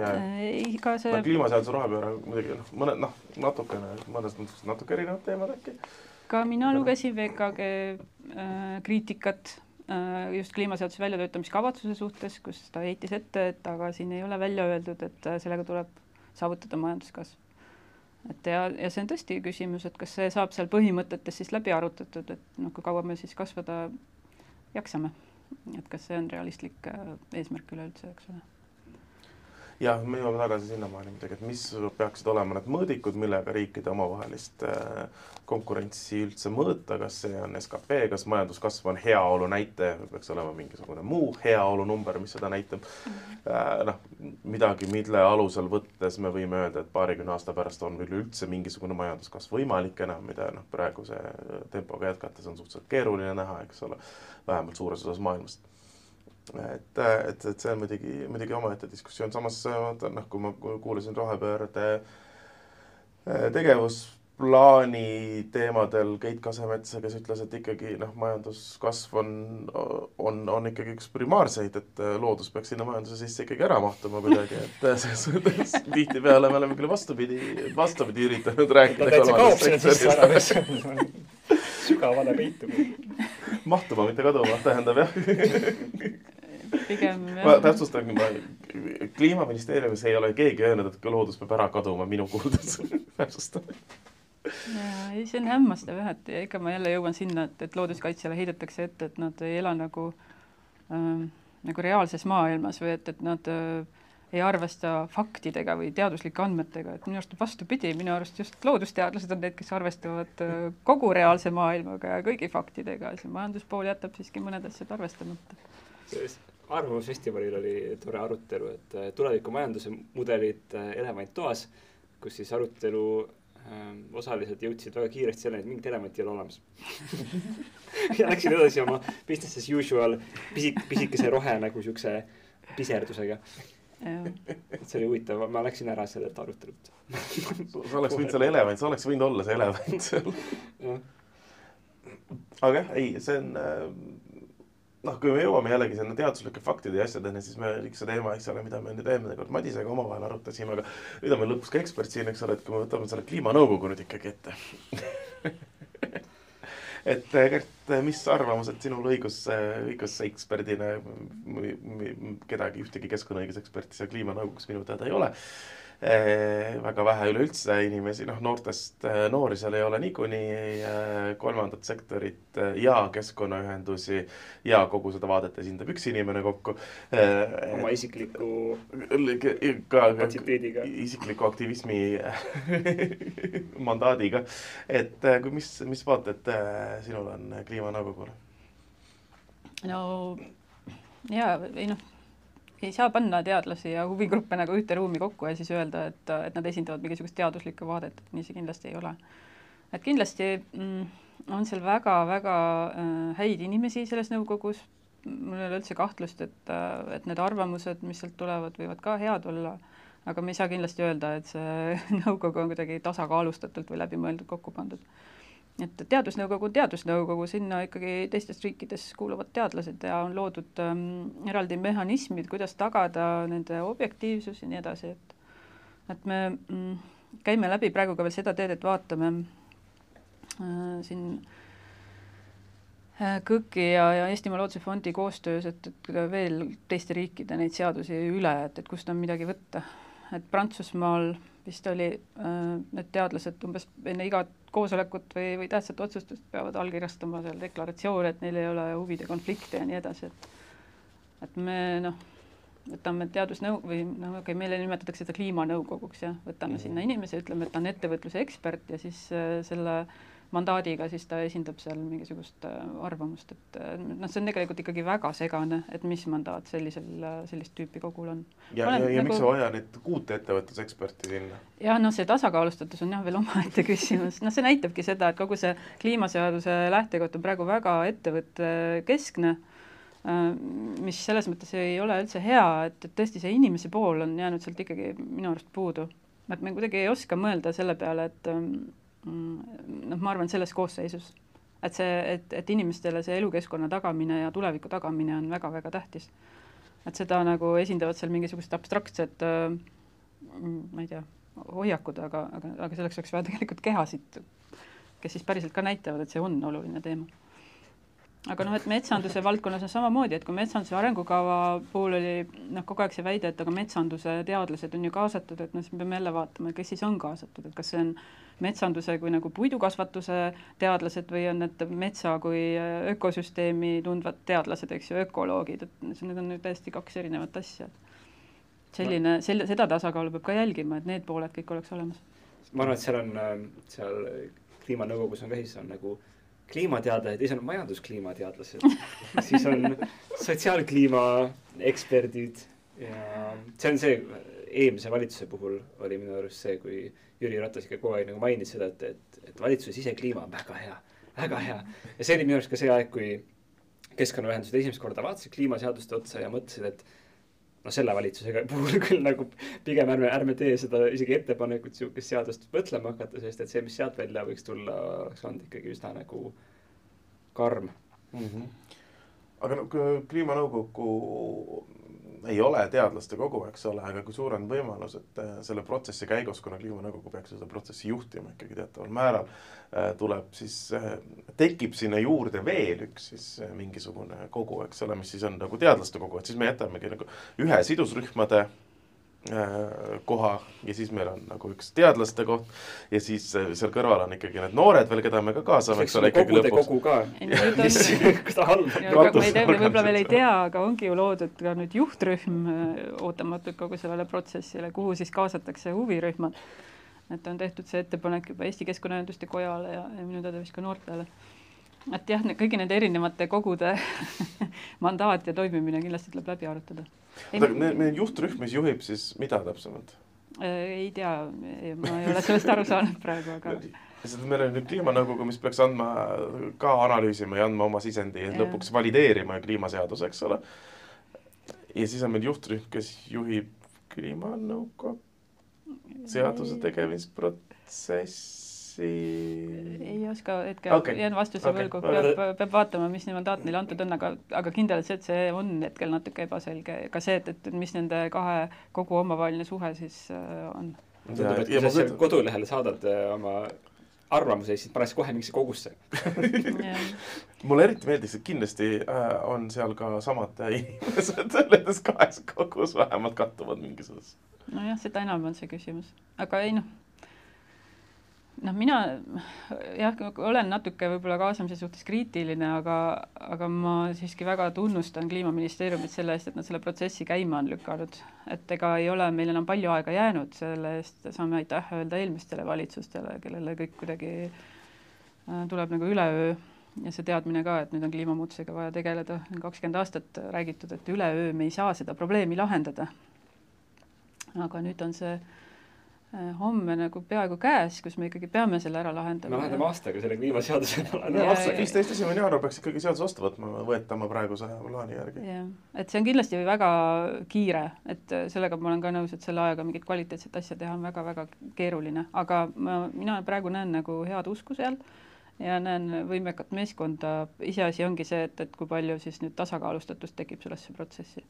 ka see no, kliimaseaduse rohepööre muidugi noh, mõned noh, natukene, mõnes mõttes natuke erinevad teemad äkki. ka mina lugesin VKG äh, kriitikat äh, just kliimaseaduse väljatöötamiskavatsuse suhtes, kus ta heitis ette, et aga siin ei ole välja öeldud, et äh, sellega tuleb saavutada majanduskasv. et ja, ja see on tõesti küsimus, et kas see saab seal põhimõtetes siis läbi arutatud, et noh, kui kaua me siis kasvada jaksame et kas see on realistlik äh, eesmärk üleüldse, eks ole jah, me jõuame tagasi sinnamaani muidugi, et mis peaksid olema need mõõdikud, millega riikide omavahelist äh, konkurentsi üldse mõõta, kas see on skp, kas majanduskasv on heaolu näitaja või peaks olema mingisugune muu heaolu number, mis seda näitab mm. -hmm. noh, midagi, mille alusel võttes me võime öelda, et paarikümne aasta pärast on üleüldse mingisugune majanduskasv võimalik enam, mida noh, praeguse tempoga jätkates on suhteliselt keeruline näha, eks ole, vähemalt suures osas maailmast et, et, et see on muidugi, muidugi omaette diskussioon, samas vaata noh, kui ma kuulasin rohepöörde eh, tegevusplaani teemadel Keit Kasemetsa, kes ütles, et ikkagi noh, majanduskasv on, on, on ikkagi üks primaarseid, et eh, loodus peaks sinna majanduse sisse ikkagi ära mahtuma kuidagi, et selles suhtes <laughs> tihtipeale me oleme küll vastupidi, vastupidi üritanud rääkida. ta täitsa kaob sinna sisse ära sügavale peituma. mahtuma, mitte kaduma, tähendab jah <laughs> pigem ma täpsustan, ma kliimaministeeriumis ei ole keegi öelnud, et loodus peab ära kaduma minu kuuldes. <laughs> Täpsustan. jaa, ei see on hämmastav jah, et ikka ma jälle jõuan sinna, et, et looduskaitsjale heidetakse ette, et nad ei ela nagu ähm, nagu reaalses maailmas või et, et nad äh, ei arvesta faktidega või teaduslike andmetega, et minu arust vastupidi, minu arust just loodusteadlased on need, kes arvestavad äh, kogu reaalse maailmaga ja kõigi faktidega, see majanduspool jätab siiski mõned asjad arvestamata. Arvamusfestivalil oli tore arutelu, et äh, tuleviku majanduse mudelid äh, Elevant toas, kus siis arutelu ähm, osalised jõudsid väga kiiresti selleni, et mingit elementi ei ole olemas. <laughs> Ja läksid edasi oma business as usual pisik, pisikese rohe nagu siukse piserdusega. Et see oli huvitav, ma läksin ära sellelt arutelult. Sa oleks võinud selle elevant, sa oleks võinud olla see elevant seal. <laughs> aga jah, ei, see on äh, noh, kui me jõuame jällegi sinna teaduslike faktide ja asjadeni, siis me, see teema, eks ole, mida me nüüd eelmine kord Madisega omavahel arutasime, aga nüüd on meil lõpuks ka ekspert siin, eks ole, et kui me võtame selle kliimanõukogu nüüd ikkagi ette. <laughs> Et Gert, mis arvamused sinul õigus, õiguseksperdina, kedagi, ühtegi keskkonnaõiguseksperti seal kliimanõukogus minu teada ei ole? Eh, väga vähe üleüldse inimesi, noh, noortest eh, noori seal ei ole niikuinii, eh, kolmandat sektorit ja keskkonnaühendusi ja kogu seda vaadet esindab üks inimene kokku. oma isikliku kapatsiteediga. isikliku aktivismi <laughs> mandaadiga. et kui, mis, mis vaated sinul on Kliimanõukogule? no jaa, ei noh ei saa panna teadlasi ja huvigruppe nagu ühte ruumi kokku ja siis öelda, et, et nad esindavad mingisugust teaduslikku vaadet, et nii see kindlasti ei ole. et kindlasti mm, on seal väga-väga äh, häid inimesi selles nõukogus, mul ei ole üldse kahtlust, et, äh, et need arvamused, mis sealt tulevad, võivad ka head olla, aga me ei saa kindlasti öelda, et see <laughs> nõukogu on kuidagi tasakaalustatult või läbimõeldult kokku pandud et teadusnõukogu on teadusnõukogu, sinna ikkagi teistes riikides kuuluvad teadlased ja on loodud ähm, eraldi mehhanismid, kuidas tagada nende objektiivsus ja nii edasi, et et me mm, käime läbi praegu ka veel seda teed, et vaatame äh, siin äh, KõK-i ja, ja Eestimaa Looduse Fondi koostöös, et, et veel teiste riikide neid seadusi üle, et, et kust on midagi võtta. et Prantsusmaal vist oli äh, need teadlased umbes enne igat koosolekut või, või tähtsat otsustust peavad allkirjastama seal deklaratsioone, et neil ei ole huvide konflikte ja nii edasi, et et me noh, võtame teadusnõu- või noh, okei okay,, meile nimetatakse seda kliimanõukoguks jah, võtame mm -hmm. sinna inimese, ütleme, et ta on ettevõtluse ekspert ja siis äh, selle äh, mandaadiga, siis ta esindab seal mingisugust äh, arvamust, et äh, noh, see on tegelikult ikkagi väga segane, et mis mandaat sellisel, äh, sellist tüüpi kogul on. ja, ja, ja nagu... miks on vaja nüüd kuut ettevõtluseksperti sinna? jah, noh, see tasakaalustatus on jah veel omaette <laughs> küsimus, noh, see näitabki seda, et kogu see kliimaseaduse lähtekoht on praegu väga ettevõttekeskne mis selles mõttes ei ole üldse hea, et, et tõesti see inimese pool on jäänud sealt ikkagi minu arust puudu. et me kuidagi ei oska mõelda selle peale, et ähm, noh, ma arvan, selles koosseisus, et see, et, et inimestele see elukeskkonna tagamine ja tuleviku tagamine on väga-väga tähtis. et seda nagu esindavad seal mingisugused abstraktsed äh, ma ei tea, hoiakud, aga, aga, aga selleks oleks vaja tegelikult kehasid, kes siis päriselt ka näitavad, et see on oluline teema aga noh, et metsanduse valdkonnas on samamoodi, et kui metsanduse arengukava puhul oli noh, kogu aeg see väide, et aga metsanduse teadlased on ju kaasatud, et noh, siis me peame jälle vaatama, kes siis on kaasatud, et kas see on metsanduse kui nagu puidukasvatuse teadlased või on need metsa kui ökosüsteemi tundvad teadlased, eks ju, ökoloogid, et need on nüüd täiesti kaks erinevat asja. selline, selle, seda tasakaalu peab ka jälgima, et need pooled kõik oleks olemas. ma arvan, et seal on, seal kliimanõukogus on ka siis on nagu kliimateadlased, siis on majanduskliimateadlased <laughs> siis on sotsiaalkliima eksperdid ja see on see, eelmise valitsuse puhul oli minu arust see, kui Jüri Ratas ikka kogu aeg nagu mainis seda, et, et, et valitsuse sisekliima on väga hea, väga hea. ja see oli minu arust ka see aeg, kui keskkonnaühendused esimest korda vaatasid kliimaseaduste otsa ja mõtlesid, et noh, selle valitsusega <laughs> puhul küll nagu pigem ärme, ärme tee seda isegi ettepanekut sihukest seadust mõtlema hakata, sest et see, mis sealt välja võiks tulla, oleks olnud ikkagi üsna nagu karm mm. -hmm. aga no kliimanõukogu ei ole teadlaste kogu, eks ole, aga kui suur on võimalus, et äh, selle protsessi käigus, kuna Kliimanõukogu peaks seda protsessi juhtima ikkagi teataval määral, äh, tuleb siis, äh, tekib sinna juurde veel üks siis mingisugune kogu, eks ole, mis siis on nagu teadlaste kogu, et siis me jätamegi nagu ühe sidusrühmade koha ja siis meil on nagu üks teadlaste koht ja siis äh, seal kõrval on ikkagi need noored veel, keda me ka kaasame, eks ole, ikkagi lõpuks. kogu ka kus ta <laughs> halb võib-olla veel ei tea, aga ongi ju loodud ka nüüd juhtrühm äh, ootamatult kogu sellele protsessile, kuhu siis kaasatakse huvirühmad. et on tehtud see ettepanek juba Eesti Keskkonnaühenduste Kojale ja, ja minu teada vist ka noortele. Et jah, kõigi nende erinevate kogude <laughs> mandaat ja toimimine kindlasti tuleb läbi arutada. oota, meil meil juhtrühm, mis juhib siis mida täpsemalt? äh, ei tea, ma ei ole sellest aru saanud praegu, aga lihtsalt meil on nüüd kliimanõukogu, mis peaks andma, ka analüüsima ja andma oma sisendi ja Jah. lõpuks valideerima kliimaseaduse, eks ole. ja siis on meil juhtrühm, kes juhib kliimanõukogu seaduse tegemisprotsessi. Ei oska hetkel okay. jään vastuse okay. võlgu, peab, peab vaatama, mis mandaat neile antud on, aga, aga kindel see, et see on hetkel natuke ebaselge, ka see, et, et mis nende kahe kogu omavaheline suhe siis äh, on. tundub, et kui sa siia kodulehele saadad äh, oma arvamuse, siis pannakse kohe mingisse kogusse. <laughs> mulle eriti meeldis, et kindlasti äh, on seal ka samad inimesed <laughs> nendes kahes kogus vähemalt kattuvad mingisuguses. nojah, seda enam on see küsimus, aga ei noh, noh, mina jah, olen natuke võib-olla kaasamise suhtes kriitiline, aga, aga ma siiski väga tunnustan Kliimaministeeriumit selle eest, et nad selle protsessi käima on lükanud. et ega ei ole meil enam palju aega jäänud, selle eest saame aitäh öelda eelmistele valitsustele, kellele kõik kuidagi äh, tuleb nagu üleöö ja see teadmine ka, et nüüd on kliimamuutusega vaja tegeleda, kakskümmend aastat räägitud, et üleöö me ei saa seda probleemi lahendada. aga nüüd on see homme nagu peaaegu käes, kus me ikkagi peame selle ära me lahendama. lahendame aastaga selle kliimaseaduse Ja- aasta ja- viisteist esimene jaanuar peaks ikkagi seaduse vastu võtma, võetama praeguse plaani järgi. jah, et see on kindlasti väga kiire, et äh, sellega ma olen ka nõus, et selle ajaga mingit kvaliteetset asja teha on väga-väga keeruline, aga ma, mina praegu näen nagu head usku seal ja näen võimekat meeskonda, iseasi ongi see, et, et kui palju siis nüüd tasakaalustatust tekib sellesse protsessi.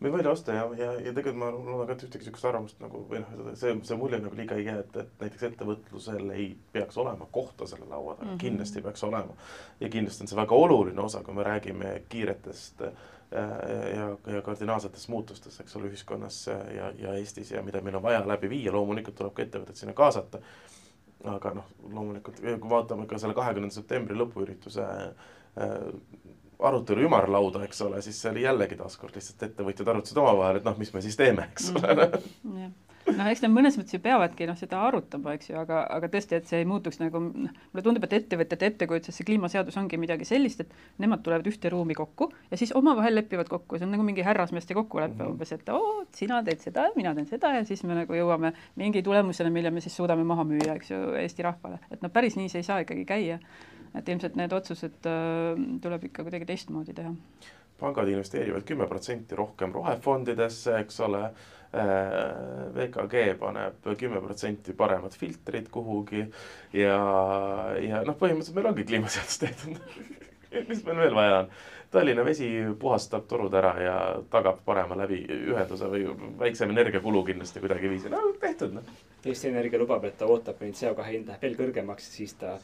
Me võime osta ja, ja, ja tegelikult ma loodan ka, et ühtegi niisugust arvamust nagu või noh, see, see mulje nagu liiga ei jää, et, et näiteks ettevõtlusel ei peaks olema kohta selle laua taga mm. -hmm. kindlasti peaks olema. ja kindlasti on see väga oluline osa, kui me räägime kiiretest äh, ja, ja kardinaalsetest muutustest, eks ole, ühiskonnas ja, ja Eestis ja mida meil on vaja läbi viia, loomulikult tuleb ka ettevõtted sinna kaasata. aga noh, loomulikult kui vaatame ka selle kahekümnenda septembri lõpuürituse äh, arutelu ümarlauda, eks ole, siis see oli jällegi taaskord lihtsalt ettevõtjad arutasid omavahel, et noh, mis me siis teeme, eks ole Mhm. jah, noh, eks nad mõnes mõttes ju peavadki noh, seda arutama, eks ju, aga, aga tõesti, et see ei muutuks nagu noh, mulle tundub, et ettevõtjate ettekujutus, see kliimaseadus ongi midagi sellist, et nemad tulevad ühte ruumi kokku ja siis omavahel lepivad kokku, see on nagu mingi härrasmeeste kokkulepe mm Mhm. -hmm. umbes, et oo, sina teed seda ja mina teen seda ja siis me nagu jõuame mingi tulemuseni, mille me siis suudame maha müüa, eks ju, Eesti rahvale. et noh, päris nii see ei saa ikkagi käia. Et ilmselt need otsused äh, tuleb ikka kuidagi teistmoodi teha. pangad investeerivad kümme protsenti rohkem rohefondidesse, eks ole. VKG paneb kümme protsenti paremad filtrid kuhugi ja, ja noh, põhimõtteliselt meil ongi kliimaseadus tehtud <laughs> mis meil veel vaja on? Tallinna Vesi puhastab torud ära ja tagab parema läbiühenduse või väiksem energiakulu kindlasti kuidagiviisi, no tehtud noh. Eesti Energia lubab, et ta ootab, kuni CO2 hind läheb veel kõrgemaks siis ta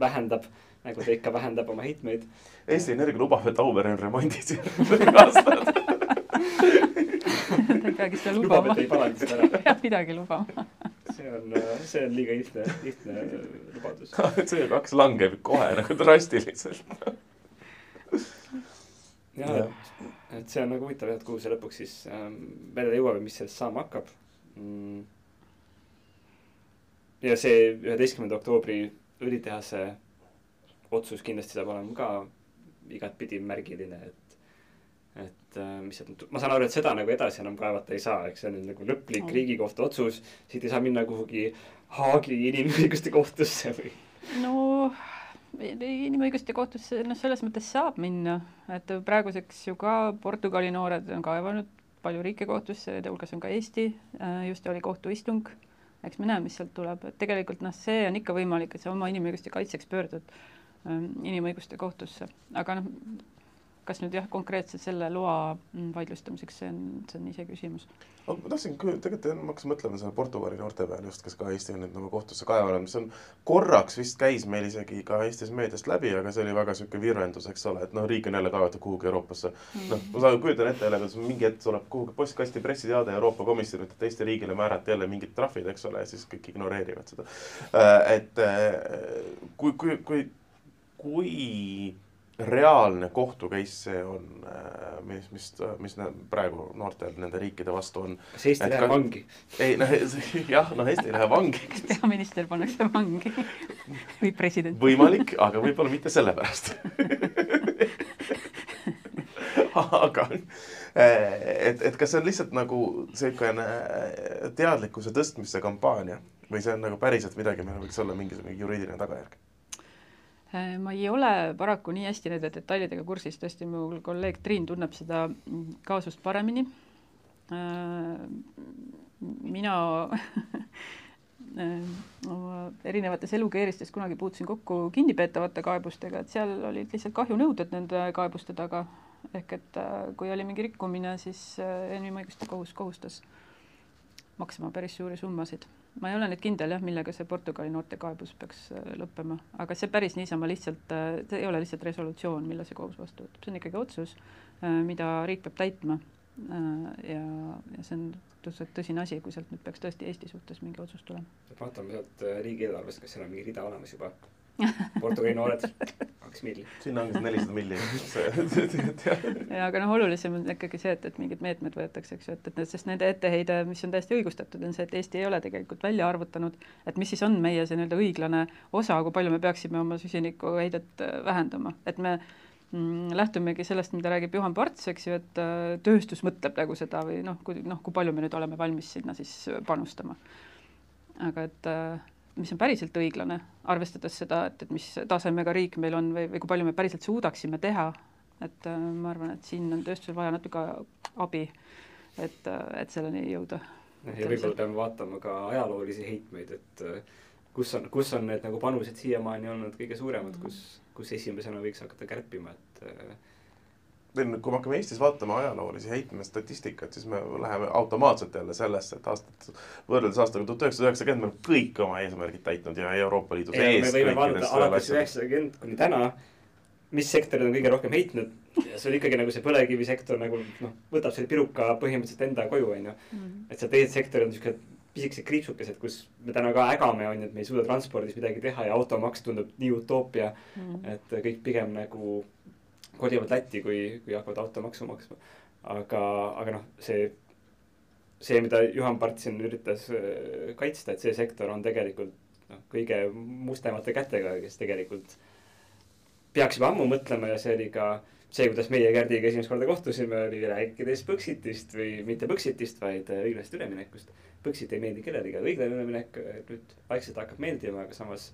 vähendab, nagu ta ikka vähendab oma heitmeid. Eesti Energia lubab, et Auvere on remondis järgmised <laughs> aastad ta ei peagi seda lubab, lubama et ei paranda seda ära. peab midagi lubama see on, see on liiga lihtne, lihtne lubadus. <laughs> CO2 langeb kohe nagu drastiliselt. jah, et, et see on nagu huvitav jah, et kuhu see lõpuks siis ähm, välja jõuab ja mis sellest saama hakkab mm.. ja see üheteistkümnenda oktoobri õlitehase otsus kindlasti saab olema ka igatpidi märgiline, et, et äh, mis sealt nüüd, ma saan aru, et seda nagu edasi enam kaevata ei saa, eks see on nüüd nagu lõplik. Riigikohtu otsus, siit ei saa minna kuhugi Haagi inimõiguste kohtusse või no inimõiguste kohtusse, noh, selles mõttes saab minna, et praeguseks ju ka Portugali noored on kaevanud palju riike kohtusse, nende hulgas on ka Eesti, just oli kohtuistung, eks me näe, mis sealt tuleb, et tegelikult noh, see on ikka võimalik, et sa oma inimõiguste kaitseks pöördud ähm, inimõiguste kohtusse, aga noh, kas nüüd jah, konkreetselt selle loa mm, vaidlustamiseks, see on, see on iseküsimus ma tahtsin tegelikult ma hakkasin mõtlema selle Portugali noorte peale just, kes ka Eesti on nüüd nagu kohtusse kaevanud, mis on korraks vist käis meil isegi ka Eestis meediast läbi, aga see oli väga niisugune virvendus, eks ole, et noh, riik on jälle kaevatud kuhugi Euroopasse. Mm.. noh, ma saan, kujutan ette jälle, kuidas mingi hetk tuleb kuhugi postkasti pressiteade Euroopa Komisjonilt, et Eesti riigile määrati jälle mingid trahvid, eks ole, ja siis kõik ignoreerivad seda. et kui, kui, kui, kui reaalne kohtu case see on, äh, mis, mis, mis praegu noortel nende riikide vastu on. kas Eesti läheb vangi? ei noh, <laughs> jah, noh Eesti ei lähe vangi. kas peaminister pannakse vangi <laughs> või president? võimalik, aga võib-olla mitte sellepärast <laughs> aga et, et kas see on lihtsalt nagu niisugune teadlikkuse tõstmise kampaania või see on nagu päriselt midagi, millel võiks olla mingisugune juriidiline tagajärg? Äh, ma ei ole paraku nii hästi nende detailidega kursis, tõesti, mul kolleeg Triin tunneb seda kaasust paremini. Äh, mina <laughs> äh, oma erinevates elukeeristes kunagi puutusin kokku kinnipeetavate kaebustega, et seal olid lihtsalt kahjunõuded nende kaebuste taga. ehk et kui oli mingi rikkumine, siis inimõiguste kohus kohustas maksma päris suuri summasid ma ei ole nüüd kindel jah, millega see Portugali noortekaebus peaks äh, lõppema, aga see päris niisama lihtsalt, äh, see ei ole lihtsalt resolutsioon, mille see kohus vastu võtab, see on ikkagi otsus, äh, mida riik peab täitma. ja, ja see on suhteliselt tõsine asi, kui sealt nüüd peaks tõesti Eesti suhtes mingi otsus tulema. vaatame sealt riigieelarvest, kas seal on mingi rida olemas juba <laughs> Portugali noored, kaks milli. sinna ongi nelisada milli <laughs> ja aga noh, olulisem on ikkagi see, et, et mingid meetmed võetakse, eks ju, et, et sest nende etteheide, mis on täiesti õigustatud, on see, et Eesti ei ole tegelikult välja arvutanud, et mis siis on meie see nii-öelda õiglane osa, kui palju me peaksime oma süsinikuheidet äh, vähendama, et me mm, lähtumegi sellest, mida räägib Juhan Parts, eks ju, et äh, tööstus mõtleb nagu seda või noh, kui noh, kui palju me nüüd oleme valmis sinna siis panustama. aga et äh, mis on päriselt õiglane, arvestades seda, et, et mis tasemega riik meil on või, või kui palju me päriselt suudaksime teha, et äh, ma arvan, et siin on tööstusel vaja natuke abi, et, äh, et selleni jõuda. ja võib-olla peame vaatama ka ajaloolisi heitmeid, et äh, kus on, kus on need nagu panused siiamaani olnud kõige suuremad, kus, kus esimesena võiks hakata kärpima, et äh, kui me hakkame Eestis vaatama ajaloolisi heitmestatistikat, siis me läheme automaatselt jälle sellesse, et aastat, võrreldes aastaga tuhat üheksasada üheksakümmend me oleme kõik oma eesmärgid täitnud ja Euroopa Liidu sees. me võime vaadata alates üheksakümmend kuni täna, mis sektorid on kõige rohkem heitnud ja see oli ikkagi nagu see põlevkivisektor nagu noh, võtab selle piruka põhimõtteliselt enda koju, on ju. Mhm. et seal teised sektorid on niisugused pisikesed kriipsukesed, kus me täna ka ägame, on ju, et me ei suuda transpordis midagi teha ja automaks tundub nii utoopia mm., et kõik pigem nagu kolivad Lätti, kui, kui hakkavad automaksu maksma. aga, aga noh, see, see, mida Juhan Part siin üritas äh, kaitsta, et see sektor on tegelikult noh, kõige mustemate kätega, kes tegelikult peaks juba ammu mõtlema ja see oli ka see, kuidas meie Kärdiga esimest korda kohtusime, oli rääkides Põxitist või mitte Põxitist, vaid äh, õiglasest üleminekust. Põxit ei meeldi kellelegi, õiglane üleminek äh, nüüd vaikselt hakkab meeldima, aga samas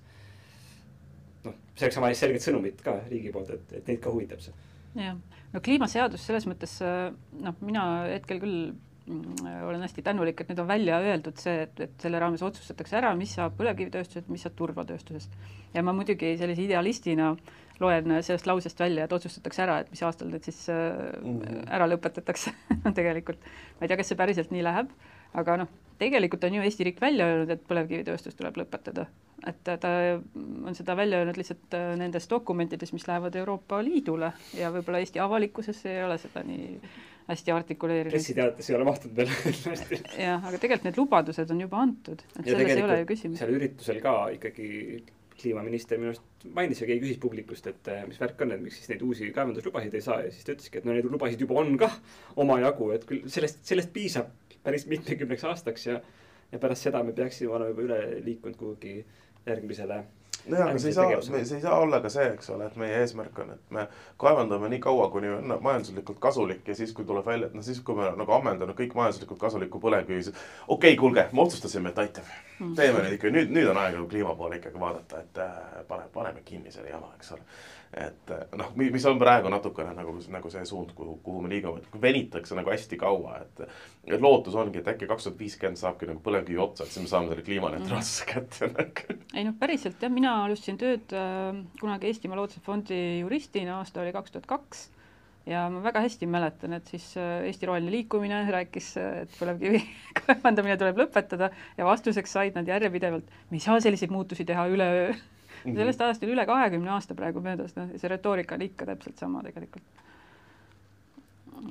noh, see oleks sama selget sõnumit ka riigi poolt, et, et neid ka huvitab see. jah, no kliimaseadus selles mõttes noh, mina hetkel küll mm, olen hästi tänulik, et nüüd on välja öeldud see, et, et selle raames otsustatakse ära, mis saab põlevkivitööstusest, mis saab turbatööstusest. ja ma muidugi sellise idealistina loen sellest lausest välja, et otsustatakse ära, et mis aastal need siis mm. ära lõpetatakse <laughs> tegelikult. ma ei tea, kas see päriselt nii läheb, aga noh, tegelikult on ju Eesti riik välja öelnud, et põlevkivitööstus tuleb lõpetada et ta on seda välja öelnud lihtsalt äh, nendes dokumentides, mis lähevad Euroopa Liidule ja võib-olla Eesti avalikkuses ei ole seda nii hästi artikuleerinud. pressiteates ei ole mahtunud veel <laughs> jah, aga tegelikult need lubadused on juba antud, et ja selles ei ole ju küsimus. seal üritusel ka ikkagi kliimaminister minu arust mainis ja keegi küsis publikust, et äh, mis värk on, et miks siis neid uusi kaevanduslubasid ei saa ja siis ta ütleski, et no neid lubasid juba on kah omajagu, et küll sellest, sellest piisab päris mitmekümneks aastaks ja ja pärast seda me peaksime olema juba üle liikunud kuhugi järgmisele nojah, aga see ei saa, see ei saa olla ka see, eks ole, et meie eesmärk on, et me kaevandame nii kaua, kuni on majanduslikult kasulik ja siis, kui tuleb välja, et noh, siis kui me nagu ammendanud kõik majanduslikult kasulikku põlevkivi, siis okei okay,, kuulge, me otsustasime, et aitab. Mm. teeme nüüd ikka, nüüd, nüüd on aeg nagu kliima poole ikkagi vaadata, et äh, paneme, paneme kinni selle jama, eks ole et eh, noh, mis on praegu natukene nagu, nagu see suund, kuhu, kuhu me liigume, et venitakse nagu hästi kaua, et et lootus ongi, et äkki kaks tuhat viiskümmend saabki nagu põlevkivi otsa, et siis me saame selle kliimaneutraalsuse kätte nagu. ei noh, päriselt jah, mina alustasin tööd äh, kunagi Eestimaa Looduse Fondi juristina, aasta oli kaks tuhat kaks ja ma väga hästi mäletan, et siis äh, Eesti Roheline Liikumine rääkis, et põlevkivi <laughs> kaevandamine tuleb lõpetada ja vastuseks said nad järjepidevalt, me ei saa selliseid muutusi teha üleöö mm. -hmm. sellest ajast on üle kahekümne aasta praegu möödas, noh, see retoorika on ikka täpselt sama tegelikult.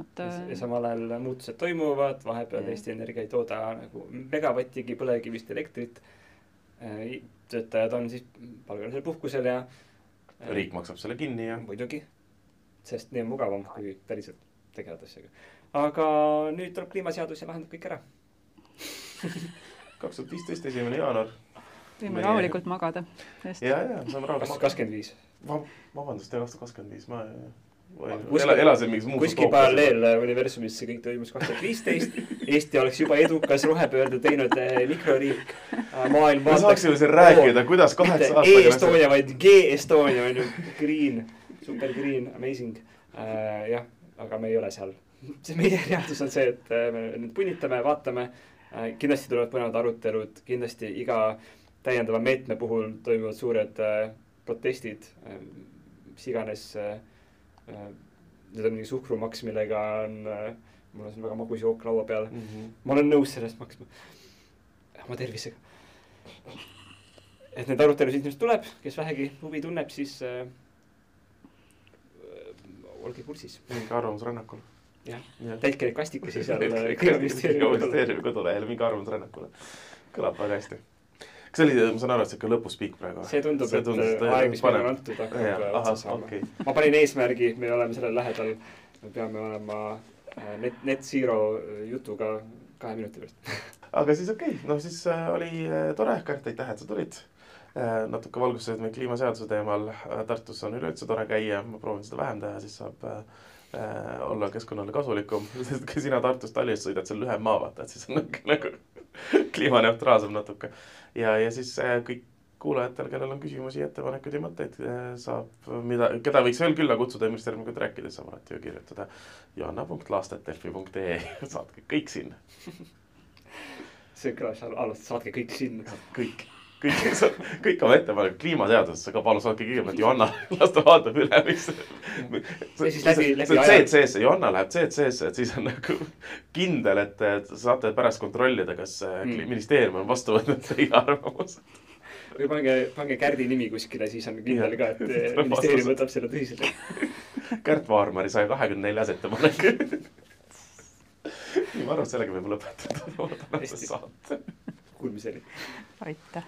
et ja samal ajal muutused toimuvad, vahepeal Eesti Energia ei tooda nagu megavattigi põlevkivist elektrit, töötajad on siis palgalisel puhkusel ja riik maksab selle kinni ja muidugi sest nii on mugavam, kui päriselt tegeleda asjaga. aga nüüd tuleb kliimaseadus ja lahendab kõik ära <laughs> kaks tuhat viisteist, esimene jaanuar. Võime Meie... rahulikult magada. ja, ja saame rahulikult kakskümmend viis. vabandust, jah, aastal kakskümmend viis, ma ela, elasin mingis muus kuskil paralleeluniversumis see kõik toimus kaks tuhat viisteist. Eesti oleks juba edukas rohepöörde teinud eh, mikroriik. maailm vaataks. me saaksime siin rääkida, kuidas kaheksa aastaga. E-Estonia, vaid G-Estonia on ju, green super green, amazing äh,. jah, aga me ei ole seal. see meie reaalsus on see, et äh, me nüüd punnitame, vaatame äh,. kindlasti tulevad põnevad arutelud, kindlasti iga täiendava meetme puhul toimuvad suured äh, protestid äh,, mis iganes äh,. äh nüüd on mingi suhkrumaks, millega on mul on siin väga magus jook laua peal mm. -hmm. ma olen nõus selle eest maksma oma tervisega. et neid arutelusid ilmselt tuleb, kes vähegi huvi tunneb, siis äh, olge kursis. minge Arvamusrännakule. jah ja., täitke neid kastikesi seal <laughs> Kliimaministeeriumi kodulehel, minge Arvamusrännakule. kõlab väga hästi. Kas see oli, ma saan aru, et sihuke lõpuspiik praegu? see tundub, et tundus, aeg, mis meile on antud, hakkab otsa saama okay.. ma panin eesmärgi, me oleme sellele lähedal, me peame olema äh, net, net zero jutuga kahe minuti pärast <laughs> aga siis okei okay., no siis äh, oli äh, tore, Kärt, aitäh, et sa tulid Äh, natuke valgustasid meid kliimaseaduse teemal. Äh, Tartus on üleüldse tore käia, ma proovin seda vähem teha, siis saab äh, olla keskkonnale kasulikum, <laughs> sest kui sina Tartust Tallinnast sõidad, see on lühem maa, vaata, et siis on nagu, nagu <laughs> kliimaneutraalsem natuke. ja, ja siis äh, kõik kuulajatel, kellel on küsimusi, ettepanekuid ja mõtteid, saab, mida, keda võiks veel külla kutsuda termingut rääkida, saab alati ju kirjutada johanna.laastet.delfi.ee <laughs> saatke kõik sinna see kõlas alustas, saatke kõik sinna. kõik kõik, kõik oma ettepanekud kliimaseadusesse ka palun saatke kõigepealt Johanna, las ta vaatab üle, mis. see on CC-sse, Johanna läheb CC-sse, et siis on nagu kindel, et saate pärast kontrollida, kas mm. ministeerium on vastu võtnud teie arvamuse. Või pange, pange Kärdi nimi kuskile, siis on kindel ka, et ministeerium võtab selle tõsiselt. Kärt Vaarmari saja kahekümne neljas ettepanek. Nii, <laughs> ma arvan, et sellega võime lõpetada. Tänase saate. Kuulmiseni. aitäh.